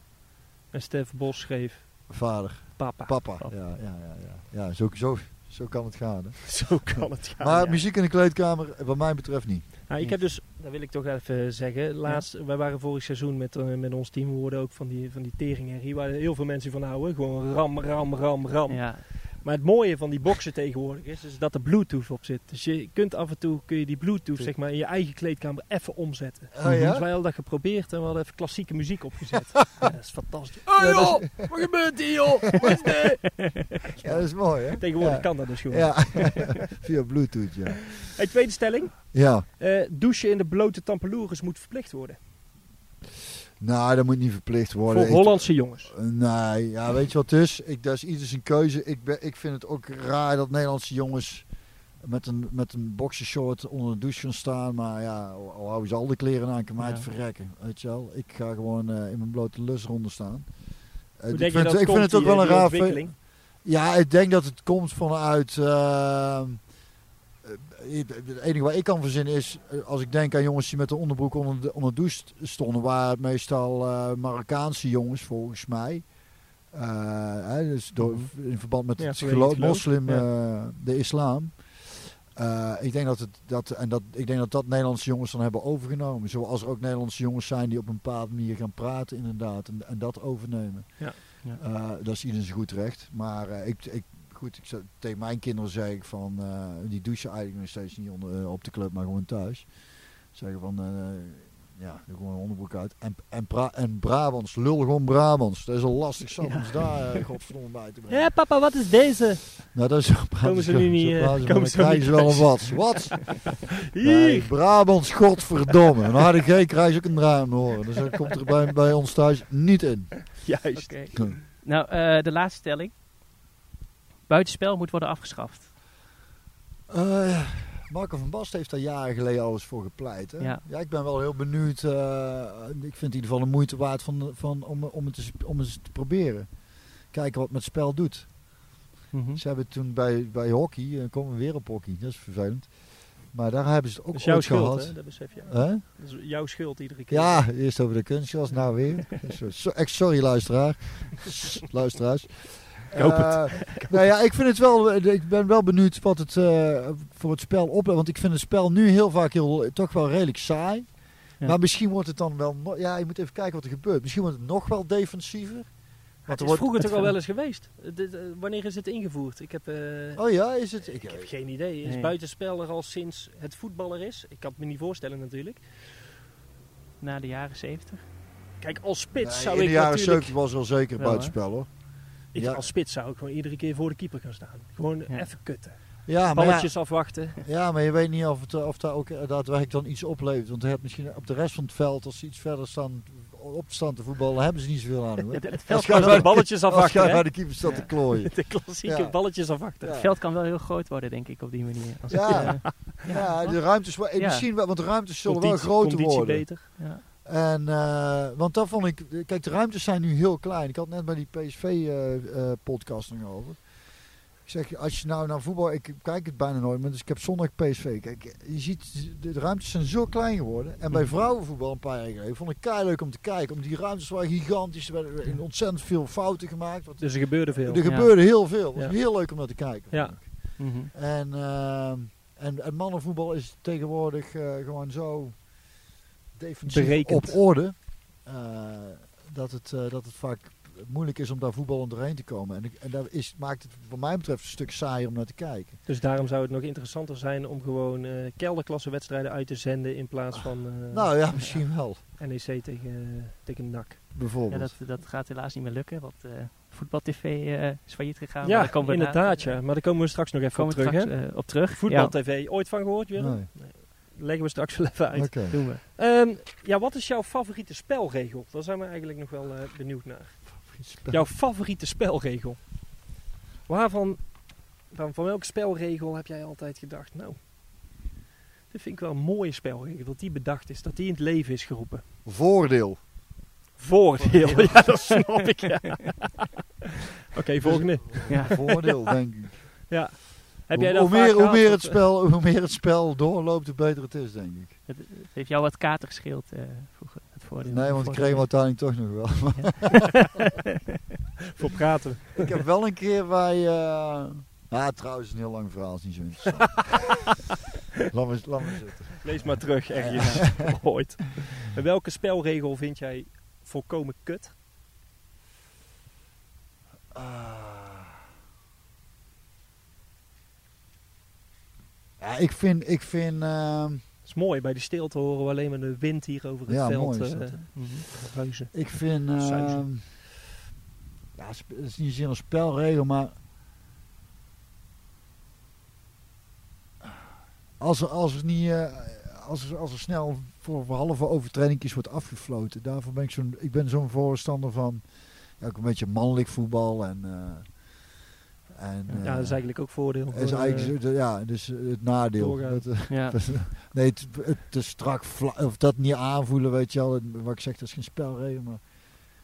En Stef Bos schreef Vader, Papa. papa. Papa. Ja, ja, ja, ja. ja zo, zo, zo kan het gaan. Hè. Zo kan het gaan. maar ja. muziek in de kleedkamer, wat mij betreft niet. Nou, ik heb dus, dat wil ik toch even zeggen. Laatst, wij waren vorig seizoen met, eh, met ons team. We hoorden ook van die, van die teringherrie. Waar heel veel mensen van houden. Gewoon ram, ram, ram, ram. Ja. Maar het mooie van die boxen tegenwoordig is, is dat er bluetooth op zit. Dus je kunt af en toe kun je die bluetooth zeg maar, in je eigen kleedkamer even omzetten. Oh ja? Dus wij hadden dat geprobeerd en we hadden even klassieke muziek opgezet. ja, dat is fantastisch. Dat joh, wat gebeurt hier joh? Wat is dit? Ja, dat is mooi hè. Tegenwoordig ja. kan dat dus gewoon. Ja, via bluetooth ja. Hey, tweede stelling. Ja, Eh, douchen in de blote tampeloeres moet verplicht worden. Nou dat moet niet verplicht worden. Voor Hollandse jongens. Nee, ja, weet je wat het is? Ik, dat is ieder zijn keuze. Ik, ben, ik vind het ook raar dat Nederlandse jongens met een, met een boxershort onder de douche gaan staan. Maar ja, al, al houden ze al de kleren aan, kan mij Ja. het verrekken. Weet je wel? Ik ga gewoon eh, in mijn blote lus rond staan. Eh, ik vind, het- ik vind het ook die, wel eh, een die raar... Ja, ik denk dat het komt vanuit... ehm, eh, het enige wat ik kan verzinnen is, eh, als ik denk aan jongens die met de onderbroek onder de, onder de douche stonden, waren het meestal eh, Marokkaanse jongens volgens mij. Eh, hè, dus door, in verband met Ja, het vanwege geloof, moslim, ja. de islam. Ik denk dat het dat en dat ik denk dat dat Nederlandse jongens dan hebben overgenomen. Zoals er ook Nederlandse jongens zijn die op een bepaalde manier gaan praten, inderdaad, en, en dat overnemen. Ja. Eh, dat is ieder zijn goed recht. Maar ik, ik, goed, ik, tegen mijn kinderen zeg ik van, eh, die douchen eigenlijk nog steeds niet onder, eh, op de club, maar gewoon thuis. Zeggen van, eh, ja, doe gewoon een onderbroek uit. En, en, Bra en Brabants, lul gewoon Brabants. Dat is al lastig ze daar, godverdomme, bij te brengen. Ja, papa, wat is deze? Nou, dat is zo praten Komen ze nu niet, ze, komen ze dan niet krijgen ze wel een wat. Wat? Nee, Hier! Brabants, godverdomme. Een harde G krijg je ook een draai om de oren. Dus dat komt er bij, bij ons thuis niet in. Juist. Oké. Nou, eh, de laatste stelling. Buitenspel moet worden afgeschaft. Eh, Marco van Basten heeft daar jaren geleden alles voor gepleit. Hè? Ja. ik ben wel heel benieuwd. eh, ik vind het in ieder geval een moeite waard van, van, om, om, het eens, om eens te proberen. Kijken wat het met spel doet. Mhm. Ze hebben toen bij, bij hockey, uh, komen we weer op hockey, dat is vervelend. Maar daar hebben ze het ook Dat is jouw ooit schuld, gehad. hè? Dat besef je. Hè? Dat is jouw schuld iedere keer. Ja, eerst over de kunstgras, nou weer. Echt sorry luisteraar. Luisteraars. Ik hoop Eh, nou ja, ik vind het wel. Ik ben wel benieuwd wat het eh, voor het spel oplevert. Want ik vind het spel nu heel vaak heel, toch wel redelijk saai. Ja. Maar misschien wordt het dan wel. Ja, je moet even kijken wat er gebeurt. Misschien wordt het nog wel defensiever. Het er is wordt- vroeger het- toch al wel eens geweest. Eh, eh, wanneer is het ingevoerd? Ik heb, eh, Oh ja, is het? Ik, ik heb geen idee. Is Nee. buitenspel er al sinds het voetbal er is? Ik kan het me niet voorstellen natuurlijk. Na de jaren 70. Kijk, als spits Nee, zou in ik de jaren natuurlijk... 70 was er al zeker Wel, buitenspel hoor. Ik, Ja. Als spits zou ik gewoon iedere keer voor de keeper gaan staan. Gewoon Ja. even kutten. Ja, Balletjes afwachten. Ja, maar je weet niet of, het, of dat ook daadwerkelijk dan iets oplevert. Want je hebt misschien op de rest van het veld, als ze iets verder staan op te staan te voetballen, hebben ze niet zoveel aan. Hoor. Het, Als veld kan bij de de- balletjes Als afwachten. bij de keeper staat te klooien. De klassieke Ja. balletjes afwachten. Ja. Het veld kan wel heel groot worden, denk ik, op die manier. Als Ja. het, Ja, de ruimtes, wel- eh, misschien wel, want de ruimtes zullen Conditie- wel groter conditie worden. beter. ja. En, eh, want dat vond ik, kijk, de ruimtes zijn nu heel klein. Ik had net bij die PSV-podcast nog over. Ik zeg, als je nou naar voetbal... Ik kijk het bijna nooit, maar dus ik heb zondag PSV. Kijk, je ziet, de ruimtes zijn zo klein geworden. En bij Mhm. vrouwenvoetbal een paar jaar geleden vond ik kei leuk om te kijken. Om die ruimtes waren gigantisch. Er werden ontzettend veel fouten gemaakt. Wat, Dus er gebeurde veel. er gebeurde heel veel. Het was Ja. heel leuk om naar te kijken. Ja. Mhm. En, ehm, en, en mannenvoetbal is tegenwoordig eh, gewoon zo defensief Berekend. op orde. eh, dat, het, eh, dat het vaak moeilijk is om daar voetbal doorheen te komen. En, ik- en dat is, maakt het wat mij betreft een stuk saaier om naar te kijken. Dus daarom zou het nog interessanter zijn om gewoon eh kelderklasse wedstrijden uit te zenden in plaats van eh, nou ja, misschien wel. NEC tegen, tegen NAC. Ja, Bijvoorbeeld. dat, dat gaat helaas niet meer lukken, want eh voetbal-tv eh, is failliet gegaan. maar ja, daar komen we inderdaad. na- Ja. Maar daar komen we straks nog even op terug. straks eh, op terug. Voetbal-tv. Ooit van gehoord, Willem? Nee. Leggen we straks wel even uit. Oké. Ja, doen we. Ehm, ja, wat is jouw favoriete spelregel? Daar zijn we eigenlijk nog wel eh, benieuwd naar. Jouw favoriete spelregel? Waarvan, van, van welke spelregel heb jij altijd gedacht? Nou, dit vind ik wel een mooie spelregel. Dat die bedacht is, dat die in het leven is geroepen. Voordeel. Voordeel, ja, dat snap ik. Ja. Oké, volgende. Ja. Voordeel, denk ik. Heb jij hoe, dat hoe, meer, hoe, het spel, hoe meer het spel doorloopt, hoe beter het is, denk ik. Het, het heeft jou wat kater gescheeld eh, vroeger, het voordeel. Nee, want ik kreeg hem uiteindelijk toch nog wel. voor praten? Ik heb wel een keer bij. eh ja, trouwens, een heel lang verhaal, is niet zo interessant. laat, me, laat me zitten. Lees maar terug, ergens. Ooit. En welke spelregel vind jij volkomen kut? Ah. Ja, ik vind. Ik vind ehm, Dat is mooi, bij die stilte horen we alleen maar de wind hier over het Ja, veld. mooi eh, dat? Mhm. ik vind. Ehm, ja, het is niet zozeer een spelregel, maar. Als er, als er niet. eh, als er, als er snel voor, voor halve overtredingjes wordt afgefloten. Daarvoor ben ik zo'n. Ik ben zo'n voorstander van. Ja, ook een beetje mannelijk voetbal en. eh, en ja, dat is eh, eigenlijk ook voordeel. Dat is voor, eigenlijk eh, ja, dus eh, het nadeel. eh, Ja. nee, het, het te strak of dat niet aanvoelen, weet je wel. Het- Wat ik zeg, dat is geen spelregel, maar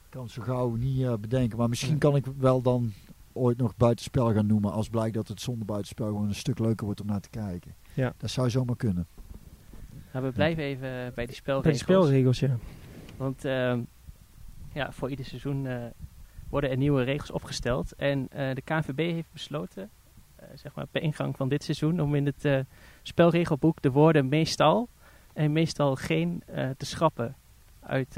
ik kan het zo gauw niet eh, bedenken. Maar misschien kan ik wel dan ooit nog buitenspel gaan noemen, als blijkt dat het zonder buitenspel gewoon een stuk leuker wordt om naar te kijken. Ja. Dat zou zomaar kunnen. Nou, we blijven even bij die bij die spelregels. spelregels, ja. Want ehm, ja, voor ieder seizoen eh, worden er nieuwe regels opgesteld. En eh, de KNVB heeft besloten, eh, zeg maar bij ingang van dit seizoen, om in het eh, spelregelboek de woorden meestal en meestal geen te schrappen uit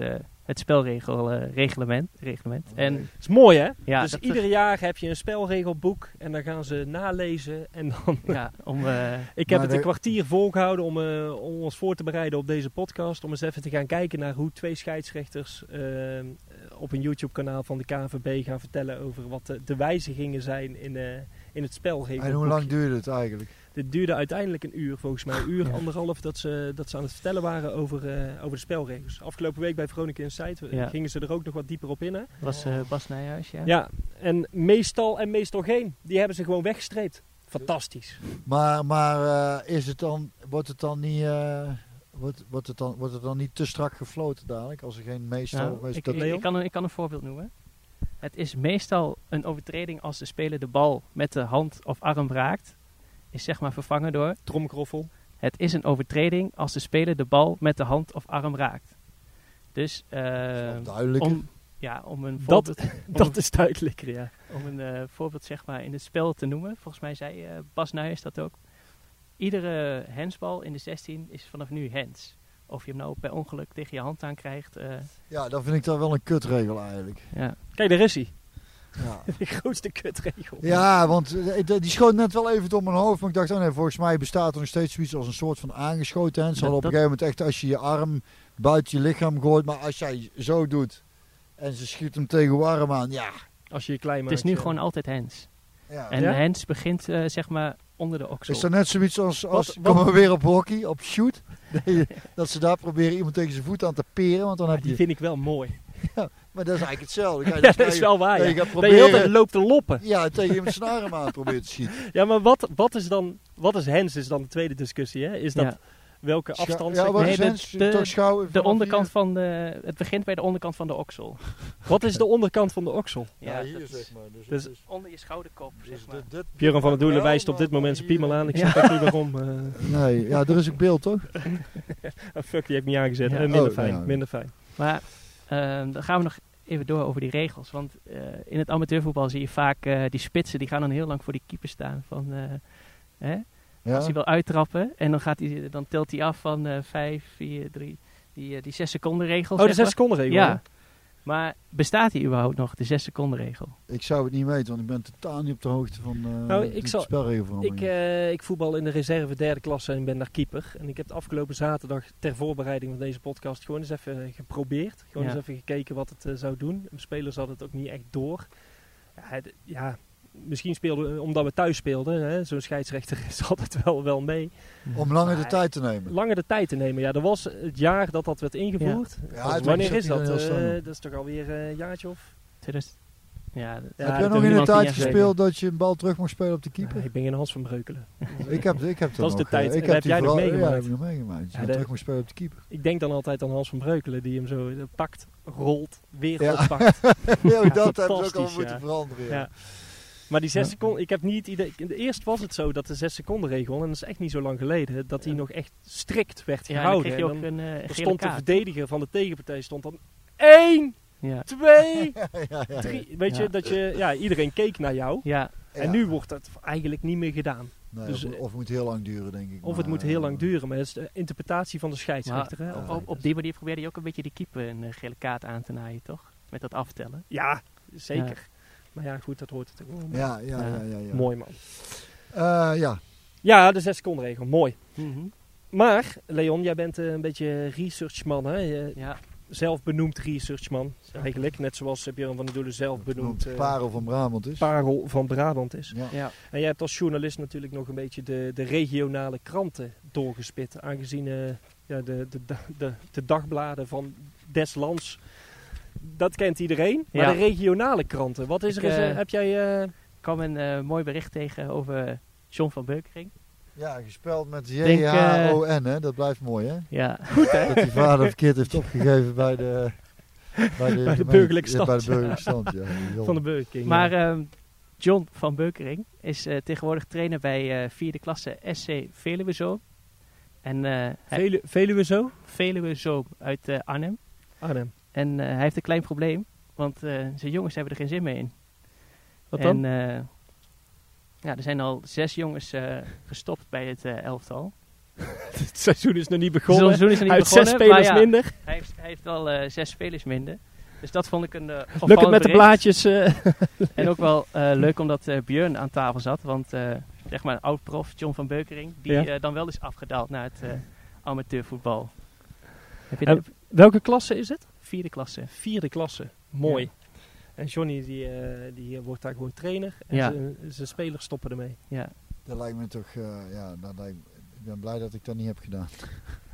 het spelreglement. reglement, reglement. En Dat is mooi, hè? ja, dus ieder jaar heb je een spelregelboek en dan gaan ze nalezen. En dan, ja, om, eh, ik heb het een kwartier volgehouden om, eh, om ons voor te bereiden op deze podcast. Om eens even te gaan kijken naar hoe twee scheidsrechters eh, op een YouTube-kanaal van de KNVB gaan vertellen over wat de, de wijzigingen zijn in, eh, in het spelregelboek. En hoe lang duurde het eigenlijk? Dit duurde uiteindelijk een uur, volgens mij. Een uur, Ja. anderhalf, dat ze, dat ze aan het vertellen waren over, eh, over de spelregels. Afgelopen week bij Veronica Insight eh, Ja. gingen ze er ook nog wat dieper op in. Hè? was eh, Bas Nijhuis, ja. Ja, en meestal en meestal geen. Die hebben ze gewoon weggestreept. Fantastisch. Maar, maar eh, is het dan, wordt het dan niet... eh, wordt, wordt, het dan, wordt het dan niet te strak gefloten dadelijk? Als er geen meestal... Nou, is ik, dat, ik, kan een, ik kan een voorbeeld noemen. Het is meestal een overtreding als de speler de bal met de hand of arm raakt. Is zeg maar vervangen door. Tromkroffel. Het is een overtreding als de speler de bal met de hand of arm raakt. Dus eh, duidelijk. om, ja, om een Dat, voorbeeld, om, dat is duidelijker, ja. om een eh, voorbeeld zeg maar, in het spel te noemen. Volgens mij zei eh, Bas Nijers dat ook. Iedere hensbal in de 16 is vanaf nu hens. Of je hem nou per ongeluk tegen je hand aan krijgt. eh, Ja, dan vind ik dat wel een kutregel eigenlijk. ja. Kijk, daar is hij. Ja. De grootste kutregel. Ja, want eh, die schoot net wel even door mijn hoofd. Maar ik dacht, oh nee, volgens mij bestaat er nog steeds zoiets als een soort van aangeschoten hens. Ze hadden op een gegeven moment echt als je je arm buiten je lichaam gooit. Maar als jij zo doet en ze schiet hem tegen je arm aan, ja. Als je je klein maakt. Het is nu ja. gewoon altijd hens. ja. En hens begint eh, zeg maar onder de oksel. Is dat net zoiets als, als Wat- komen we weer op hockey, op shoot? Dat ze daar proberen iemand tegen zijn voet aan te peren. Want dan Ja, heb die je, vind ik wel mooi. maar dat is eigenlijk hetzelfde. Ga je Ja, dat is wel waar, ja. je gaat Dat je de hele tijd loopt te loppen. ja, tegen zijn arm aan proberen te schieten. Ja, maar wat, wat is dan... Wat is hens is dan de tweede discussie, hè? Is dat Ja. welke afstand. Ja, wat maar. Nee, de- is het? de- Toch schouwen De vanaf onderkant hier? van de... Het begint bij de onderkant van de oksel. Wat is de onderkant van de oksel? Ja, hier dat is zeg maar. Dus, dus- het is- Onder je schouderkop, dus zeg maar. dit- dit- Björn van der Doelen wijst op dit moment zijn piemel aan. Ik Ja. snap echt niet waarom. eh. Nee, ja, er is een beeld toch? Fuck, die heb ik niet aangezet. Ja. Eh, minder Oh, fijn, ja. minder fijn. Maar dan gaan we nog even door over die regels. Want eh, in het amateurvoetbal zie je vaak eh, die spitsen, die gaan dan heel lang voor die keeper staan. Van, eh, hè? Ja. Als hij wil uittrappen en dan, gaat hij, dan telt hij af van eh 5, 4, 3, die, die 6 seconden regel. Oh, de zeg 6 maar. seconden regel. Ja. Maar bestaat die überhaupt nog, de 6 seconden regel? Ik zou het niet weten, want ik ben totaal niet op de hoogte van eh Nou, de ik zal-. Ik, eh, ik voetbal in de reserve derde klasse en ben daar keeper. En ik heb de afgelopen zaterdag ter voorbereiding van deze podcast gewoon eens even geprobeerd. Gewoon Ja. eens even gekeken wat het eh, zou doen. Mijn spelers hadden het ook niet echt door. Ja, het- ja misschien speelden omdat we thuis speelden. hè, Zo'n scheidsrechter is altijd wel, wel mee. Om langer de tijd te nemen. Langer de tijd te nemen. Ja, dat was het jaar dat dat werd ingevoerd. Ja, het wanneer is dat? Eh, dat is toch alweer eh, een jaartje of... 2000? Ja, dat- Heb dat jij nog in de tijd gespeeld dat je een bal terug mocht spelen op de Ja, keeper? ik ben geen Hans van Breukelen. ik heb, ik heb Dat is nog, de eh, tijd. Ik Dat heb jij nog meegemaakt. Ja, heb ik nog meegemaakt. Dat je terug moest spelen op de keeper. Ik denk dan altijd aan Hans van Breukelen die hem zo eh, pakt, rolt, weer Ja. oppakt. ja, dat hebben ze ook al moeten ja. veranderen. Ja. Ja. Maar die zes Ja. seconden, ik heb niet het idee. Eerst was het zo dat de zes seconden regel, en dat is echt niet zo lang geleden, dat die Ja. nog echt strikt werd ja, dan gehouden. kreeg je En ook dan, een eh, dan gele stond de verdediger van de tegenpartij stond dan 1, Ja. 2, Ja, ja, ja. 3. Weet je, Ja. dat je, ja, iedereen keek naar jou. ja, En Ja. nu wordt dat eigenlijk niet meer gedaan. Nee, dus, of, eh, of het moet heel lang duren, denk ik. Of het moet heel eh, lang duren, maar dat is de interpretatie van de maar scheidsrechter. hè, op, op, die manier probeerde je ook een beetje die keeper een eh, gele kaart aan te naaien, toch? Met dat aftellen. Ja, zeker. Maar ja, goed, dat hoort het ook wel. Ja, ja, ja. ja, ja. Mooi man. Eh, ja. Ja, de zes seconden regel, mooi. Mhm. Maar, Leon, jij bent eh, een beetje researchman, hè? Je- Ja, zelf benoemd researchman, eigenlijk. Net zoals Björn van der Doelen zelf benoemd eh, Parel van Brabant is. parel van Brabant is. ja. ja. En jij hebt als journalist natuurlijk nog een beetje de, de regionale kranten doorgespit. Aangezien eh, ja, de, de, de, de, de dagbladen van des lands, dat kent iedereen. Maar Ja. de regionale kranten, wat is Ik, er? eens, eh, eh, heb jij... eh, Ik kwam een mooi bericht tegen over John van Beukering. ja, gespeld met J-H-O-N, hè? Dat blijft mooi, hè? Ja, goed hè? Dat die vader verkeerd heeft opgegeven bij de... Bij de, Bij de burgerlijke ja, bij stand, de burgerlijke stand, ja. Van de Burger King. maar ja. ehm, John van Beukering is eh, tegenwoordig trainer bij eh, vierde klasse SC Veluwezoom. En eh hij, Velu- Veluwe zo? Veluwezoom uit Arnhem. Arnhem. En eh, hij heeft een klein probleem, want eh, zijn jongens hebben er geen zin meer in. Wat dan? En eh, ja, er zijn al zes jongens gestopt bij het elftal. Het seizoen is nog niet Het begonnen. seizoen is nog niet Hij heeft begonnen, zes spelers ja, minder. Hij heeft, hij heeft al zes spelers minder. Dus dat vond ik een uh, Lukt het met de blaadjes? En ook wel leuk omdat Björn aan tafel zat. Want zeg maar een oud-prof, John van Beukering, die Ja. dan wel is afgedaald naar het amateurvoetbal. Heb je Welke klasse is het? Vierde klasse? Vierde klasse. Mooi. En Johnny die, eh, die eh, wordt daar gewoon trainer. En Ja. zijn- zijn spelers stoppen ermee. Ja. Dat lijkt me toch... eh, ja, dat lijkt, ik ben blij dat ik dat niet heb gedaan.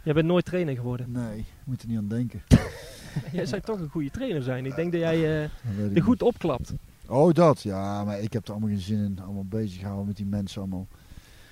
Jij bent nooit trainer geworden. Nee, moet er niet aan denken. jij zou toch een goede trainer zijn. Ik denk dat jij eh, Dat er goed opklapt. Oh, dat. Ja, maar ik heb er allemaal geen zin in. Allemaal bezig houden met die mensen allemaal.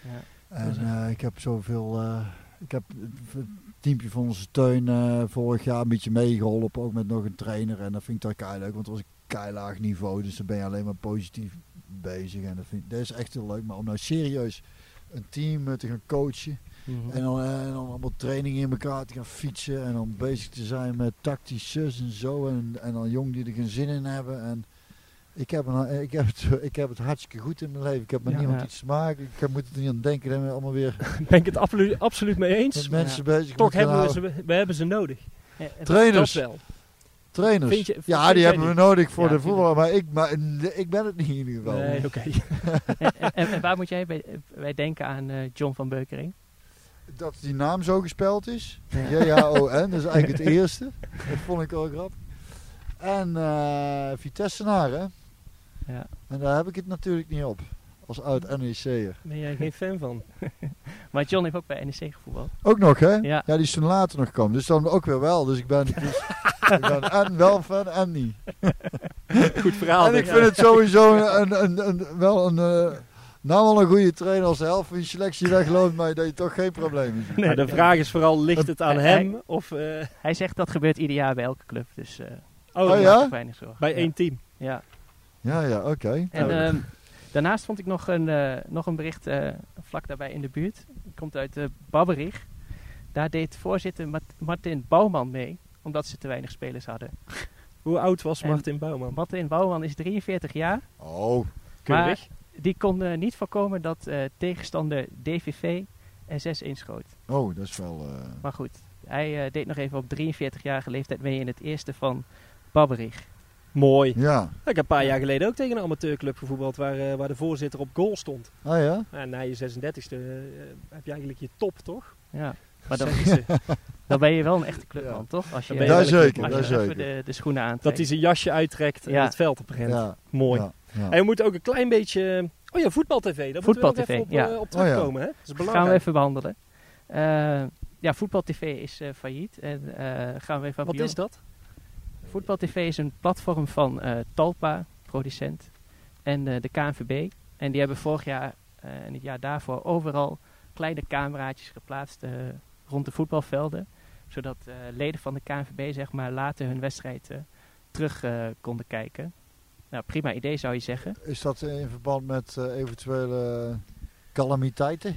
Ja. En eh, ik heb zoveel... eh, ik heb het teampje van onze steun eh, vorig jaar een beetje meegeholpen. Ook met nog een trainer. En dat vind ik toch kei leuk. Want het was een keilaag niveau. Dus dan ben je alleen maar positief bezig. En dat, vind, dat is echt heel leuk. Maar om nou serieus een team eh, te gaan coachen. Mhm. En dan, eh, en dan allemaal trainingen in elkaar te gaan fietsen. En dan bezig te zijn met tactisch zus en zo. En, en dan jong die er geen zin in hebben. En ik heb, een, ik, heb het, ik heb het hartstikke goed in mijn leven. Ik heb met Ja. niemand Ja. iets te maken. Ik moet er niet aan denken. We allemaal weer ben ik het absolu- absoluut mee eens. met mensen bezig Toch hebben we ze, we hebben ze nodig. Trainers. Dat wel. Trainers. Vind je- vind ja, die hebben we nodig voor Ja, de voetbal. Maar ik, maar ik ben het niet in ieder geval. Nee, oké. en, en- en waar moet jij bij, bij denken aan eh, John van Beukering? Dat die naam zo gespeld is. Ja. J-H-O-N, dat is eigenlijk het eerste. Dat vond ik wel grappig. En eh Vitessenaar, hè. Ja. En daar heb ik het natuurlijk niet op. Als oud NEC'er. Ben jij geen fan van? Maar John heeft ook bij NEC gevoetbald. Ook nog, hè? Ja. die is toen later nog gekomen. Dus dan ook weer wel. Dus ik ben, dus, ik ben en wel fan en niet. Goed verhaal. en ik vind het sowieso een, een, een, wel een, eh, Nou wel een goede trainer als de helft van je selectie wegloopt, maar dat je toch geen problemen ziet. Maar de vraag is vooral, ligt het aan Hij- hem of eh, Hij zegt dat gebeurt ieder jaar bij elke club. Dus eh oh, Oh, ja? weinig bij Ja. één team? Ja. Ja, ja, oké. En Oh. ehm, daarnaast vond ik nog een, eh, nog een bericht eh, vlak daarbij in de buurt. Het komt uit uh, Babberich. Daar deed voorzitter Mart- Martin Bouwman mee, omdat ze te weinig spelers hadden. Hoe oud was En- Martin Bouwman? Martin Bouwman is 43 jaar. Oh, Keurig. Die kon niet voorkomen dat eh, tegenstander DVV S6 inschoot. oh, dat is wel... eh, Maar goed, hij eh, deed nog even op 43-jarige leeftijd mee in het eerste van Babberich. Mooi. ja. Ik heb een paar jaar geleden ook tegen een amateurclub gevoetbald waar, eh, waar de voorzitter op goal stond. Ah ja? Ja, na je 36e eh, heb je eigenlijk je top, toch? Ja. Maar dan, dan ben je wel een echte clubman, Ja. toch? Als je, een zeker, als dat je even zeker. de, de schoenen aantrekt. Dat hij zijn jasje uittrekt en Ja. het veld oprent. Ja, Mooi. ja, ja. En we moeten ook een klein beetje... Oh ja, voetbal-tv. Daar moeten we Voetbal-tv, even op, ja. eh, op Oh ja. terugkomen. Hè? Dat is gaan belangrijk. we even behandelen. Eh, ja, Voetbal TV is eh, failliet. En eh, gaan we even aan Wat is dat? Voetbal TV is een platform van eh, Talpa, producent, en eh, de KNVB. En die hebben vorig jaar eh, en het jaar daarvoor overal kleine cameraatjes geplaatst rond de voetbalvelden. Zodat leden van de KNVB zeg maar, later hun wedstrijd terug konden kijken. Nou, prima idee zou je zeggen. Is dat in verband met eventuele calamiteiten?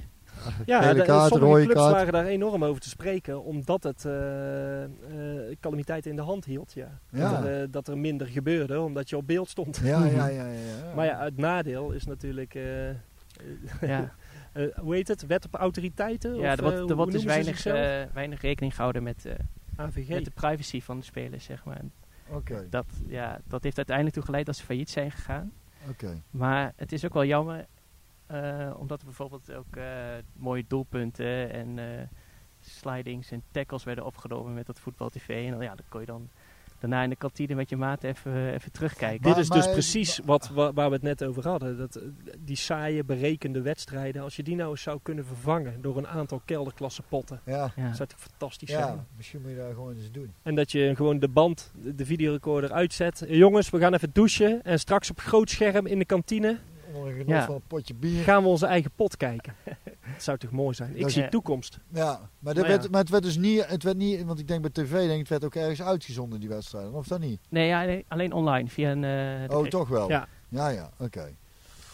Ja, Gele de, kaart, sommige rode clubs kaart. waren daar enorm over te spreken, omdat het eh, eh, calamiteiten in de hand hield. Ja. Ja. Dat, er, eh, dat er minder gebeurde, omdat je op beeld stond. Ja, ja, ja. ja, ja. Maar ja, het nadeel is natuurlijk, Ja, eh, hoe heet het, wet op autoriteiten? ja Of, er wordt, er dus weinig, weinig rekening gehouden met, eh, AVG. met de privacy van de spelers. Zeg maar. Dat, ja, dat heeft uiteindelijk toe geleid dat ze failliet zijn gegaan. oké. Maar het is ook wel jammer, omdat er bijvoorbeeld ook eh, mooie doelpunten en eh, slidings en tackles werden opgenomen met dat voetbal-tv. En dan, ja, dan kon je dan daarna in de kantine met je maat even, even terugkijken. Dit Maar- is dus maar- precies wat, wa- waar we het net over hadden. Dat, eh, die saaie, berekende wedstrijden, als je die nou eens zou kunnen vervangen door een aantal kelderklasse potten, Ja, Ja. zou het fantastisch ja, zijn. misschien moet je daar gewoon eens doen. En dat je gewoon de band, de, de videorecorder uitzet. Eh, Jongens, we gaan even douchen en straks op groot scherm in de kantine Onder genot Ja. van een potje bier. gaan we onze eigen pot kijken. Dat zou toch mooi zijn? Ik Dat- zie Ja. toekomst. Ja, maar, dat Maar ja. werd, maar het werd dus niet, het werd niet, want ik denk bij tv, denk ik, het werd ook ergens uitgezonden die wedstrijden, of dat niet? Nee, ja, nee, alleen online, via, een, eh, Oh, toch wel? Ja. Ja, ja, oké.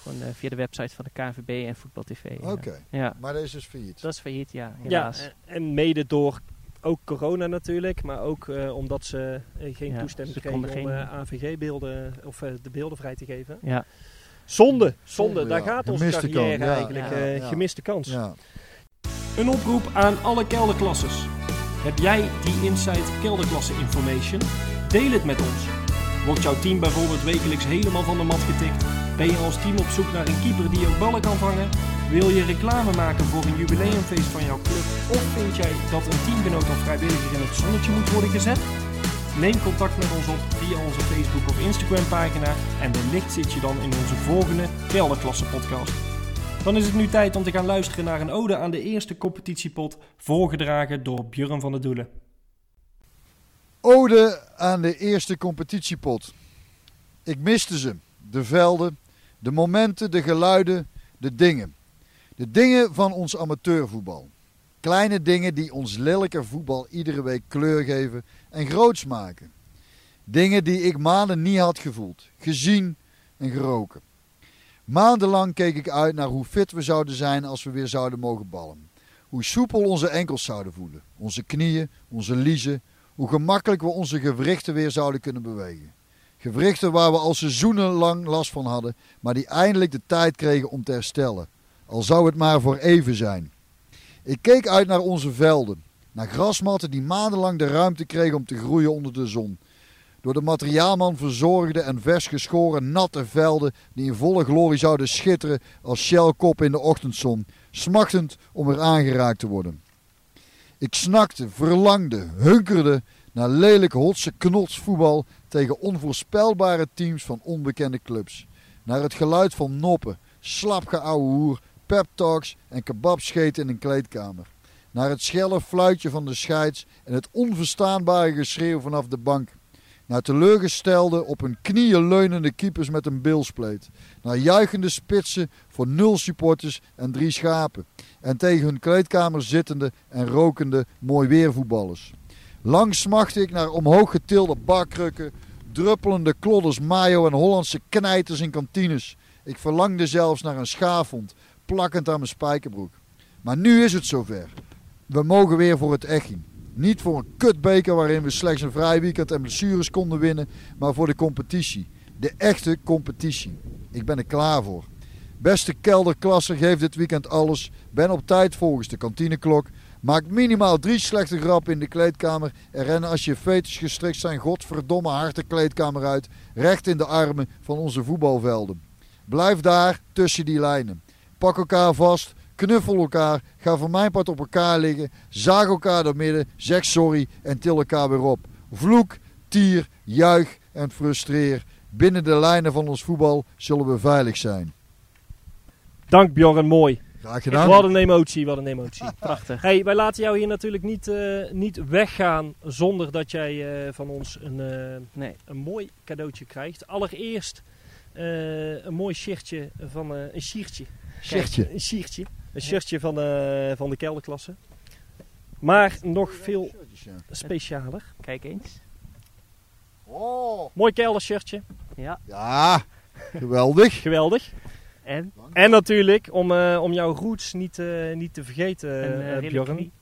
gewoon, eh, via de website van de KNVB en voetbal-tv. ja. Oké, Ja, maar dat is dus failliet. dat is failliet, ja, Ja, helaas. en- en mede door ook corona natuurlijk, maar ook eh, omdat ze geen Ja, toestemming ze kregen om geen- AVG-beelden of de beelden vrij te geven. ja. Zonde, zonde, daar gaat onze Gemiste carrière eigenlijk. Ja, eh, ja. Gemiste kans. Ja. Een oproep aan alle kelderklasses. Heb jij die Inside Kelderklasse information? Deel het met ons. Wordt jouw team bijvoorbeeld wekelijks helemaal van de mat getikt? Ben je als team op zoek naar een keeper die ook ballen kan vangen? Wil je reclame maken voor een jubileumfeest van jouw club? Of vind jij dat een teamgenoot of vrijwilliger in het zonnetje moet worden gezet? Neem contact met ons op via onze Facebook of Instagram pagina en wellicht zit je dan in onze volgende Kelderklasse podcast. Dan is het nu tijd om te gaan luisteren naar een ode aan de eerste competitiepot, voorgedragen door Björn van der Doelen. Ode aan de eerste competitiepot. Ik miste ze. De velden, de momenten, de geluiden, de dingen. De dingen van ons amateurvoetbal. Kleine dingen die ons lelijke voetbal iedere week kleur geven en groots maken. Dingen die ik maanden niet had gevoeld, gezien en geroken. Maandenlang keek ik uit naar hoe fit we zouden zijn als we weer zouden mogen ballen. Hoe soepel onze enkels zouden voelen, onze knieën, onze liezen, hoe gemakkelijk we onze gewrichten weer zouden kunnen bewegen. Gewrichten waar we al seizoenenlang last van hadden, maar die eindelijk de tijd kregen om te herstellen. Al zou het maar voor even zijn. Ik keek uit naar onze velden, naar grasmatten die maandenlang de ruimte kregen om te groeien onder de zon. Door de materiaalman verzorgde en vers geschoren natte velden die in volle glorie zouden schitteren als shellkop in de ochtendzon, smachtend om er aangeraakt te worden. Ik snakte, verlangde, hunkerde naar lelijk hotse knotsvoetbal tegen onvoorspelbare teams van onbekende clubs. Naar het geluid van noppen, slapgeouwe hoer, peptalks en kebabscheten in een kleedkamer. Naar het schelle fluitje van de scheids en het onverstaanbare geschreeuw vanaf de bank. Naar teleurgestelde, op hun knieën leunende keepers met een bilspleet. Naar juichende spitsen voor nul supporters en drie schapen. En tegen hun kleedkamer zittende en rokende mooi weervoetballers. Lang smachtte ik naar omhoog getilde barkrukken, druppelende klodders mayo en Hollandse knijters in kantines. Ik verlangde zelfs naar een schaafhond, plakkend aan mijn spijkerbroek. Maar nu is het zover. We mogen weer voor het Eching. Niet voor een kutbeker waarin we slechts een vrij weekend en blessures konden winnen, maar voor de competitie. De echte competitie. Ik ben er klaar voor. Beste kelderklasse geeft dit weekend alles. Ben op tijd volgens de kantineklok. Maak minimaal drie slechte grappen in de kleedkamer. En rennen als je fetus gestrikt zijn godverdomme harte kleedkamer uit. Recht in de armen van onze voetbalvelden. Blijf daar tussen die lijnen. Pak elkaar vast. Knuffel elkaar. Ga van mijn part op elkaar liggen. Zaag elkaar door midden. Zeg sorry en til elkaar weer op. Vloek, tier, juich en frustreer. Binnen de lijnen van ons voetbal zullen we veilig zijn. Dank Bjorn, mooi. Graag gedaan. Wat een emotie, wat een emotie. Prachtig. Hey, wij laten jou hier natuurlijk niet, eh, niet weggaan zonder dat jij eh, van ons een, eh, Nee. een mooi cadeautje krijgt. Allereerst eh, een mooi shirtje van een shirtje. Shirtje. Een shirtje. Een shirtje van, eh, van de kelderklasse. Maar nog veel specialer. Kijk eens. Oh. Mooi keldershirtje. Ja. Ja, geweldig. Geweldig. En En natuurlijk, om, eh, om jouw roots niet, eh, niet te vergeten, een uh, Bjorn.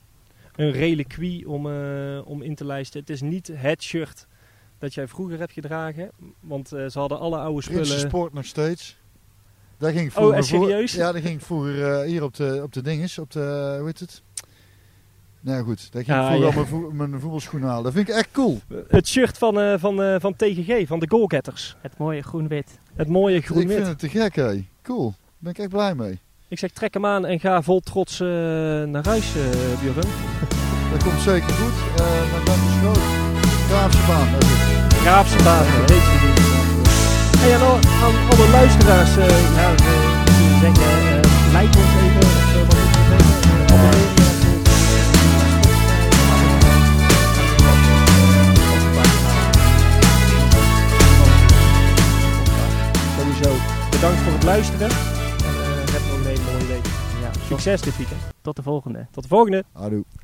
Een reliquie om, om in te lijsten. Het is niet het shirt dat jij vroeger hebt gedragen. Want eh, ze hadden alle oude spullen... Prinsensport nog steeds. Daar ging ik Oh, vroeger en voor- serieus? ja, daar ging ik vroeger eh, hier op de, op de dinges, op de, hoe heet het? Nou goed, daar ging Ah, ik vroeger ja. al mijn, voe- mijn voetbalschoenen halen. Dat vind ik echt cool. Het shirt van, eh, van, eh, van TGG, van de Goalgetters. Het mooie groen-wit. Het mooie ik groen-wit. vind het te gek, hé. Cool. Daar ben ik echt blij mee. Ik zeg, trek hem aan en ga vol trots eh, naar huis, eh Bjorn. Dat komt zeker goed. Eh maar dat is groot. Graafse baan. Graafse baan, heet die. Hey, en aan alle luisteraars, eh, ja, zullen zeggen, eh, like ons even, of wat zeggen? Sowieso bedankt voor het luisteren. En heb nog een hele mooie week. Ja. Succes dit weekend. Tot de volgende. Tot de volgende. Houdoe.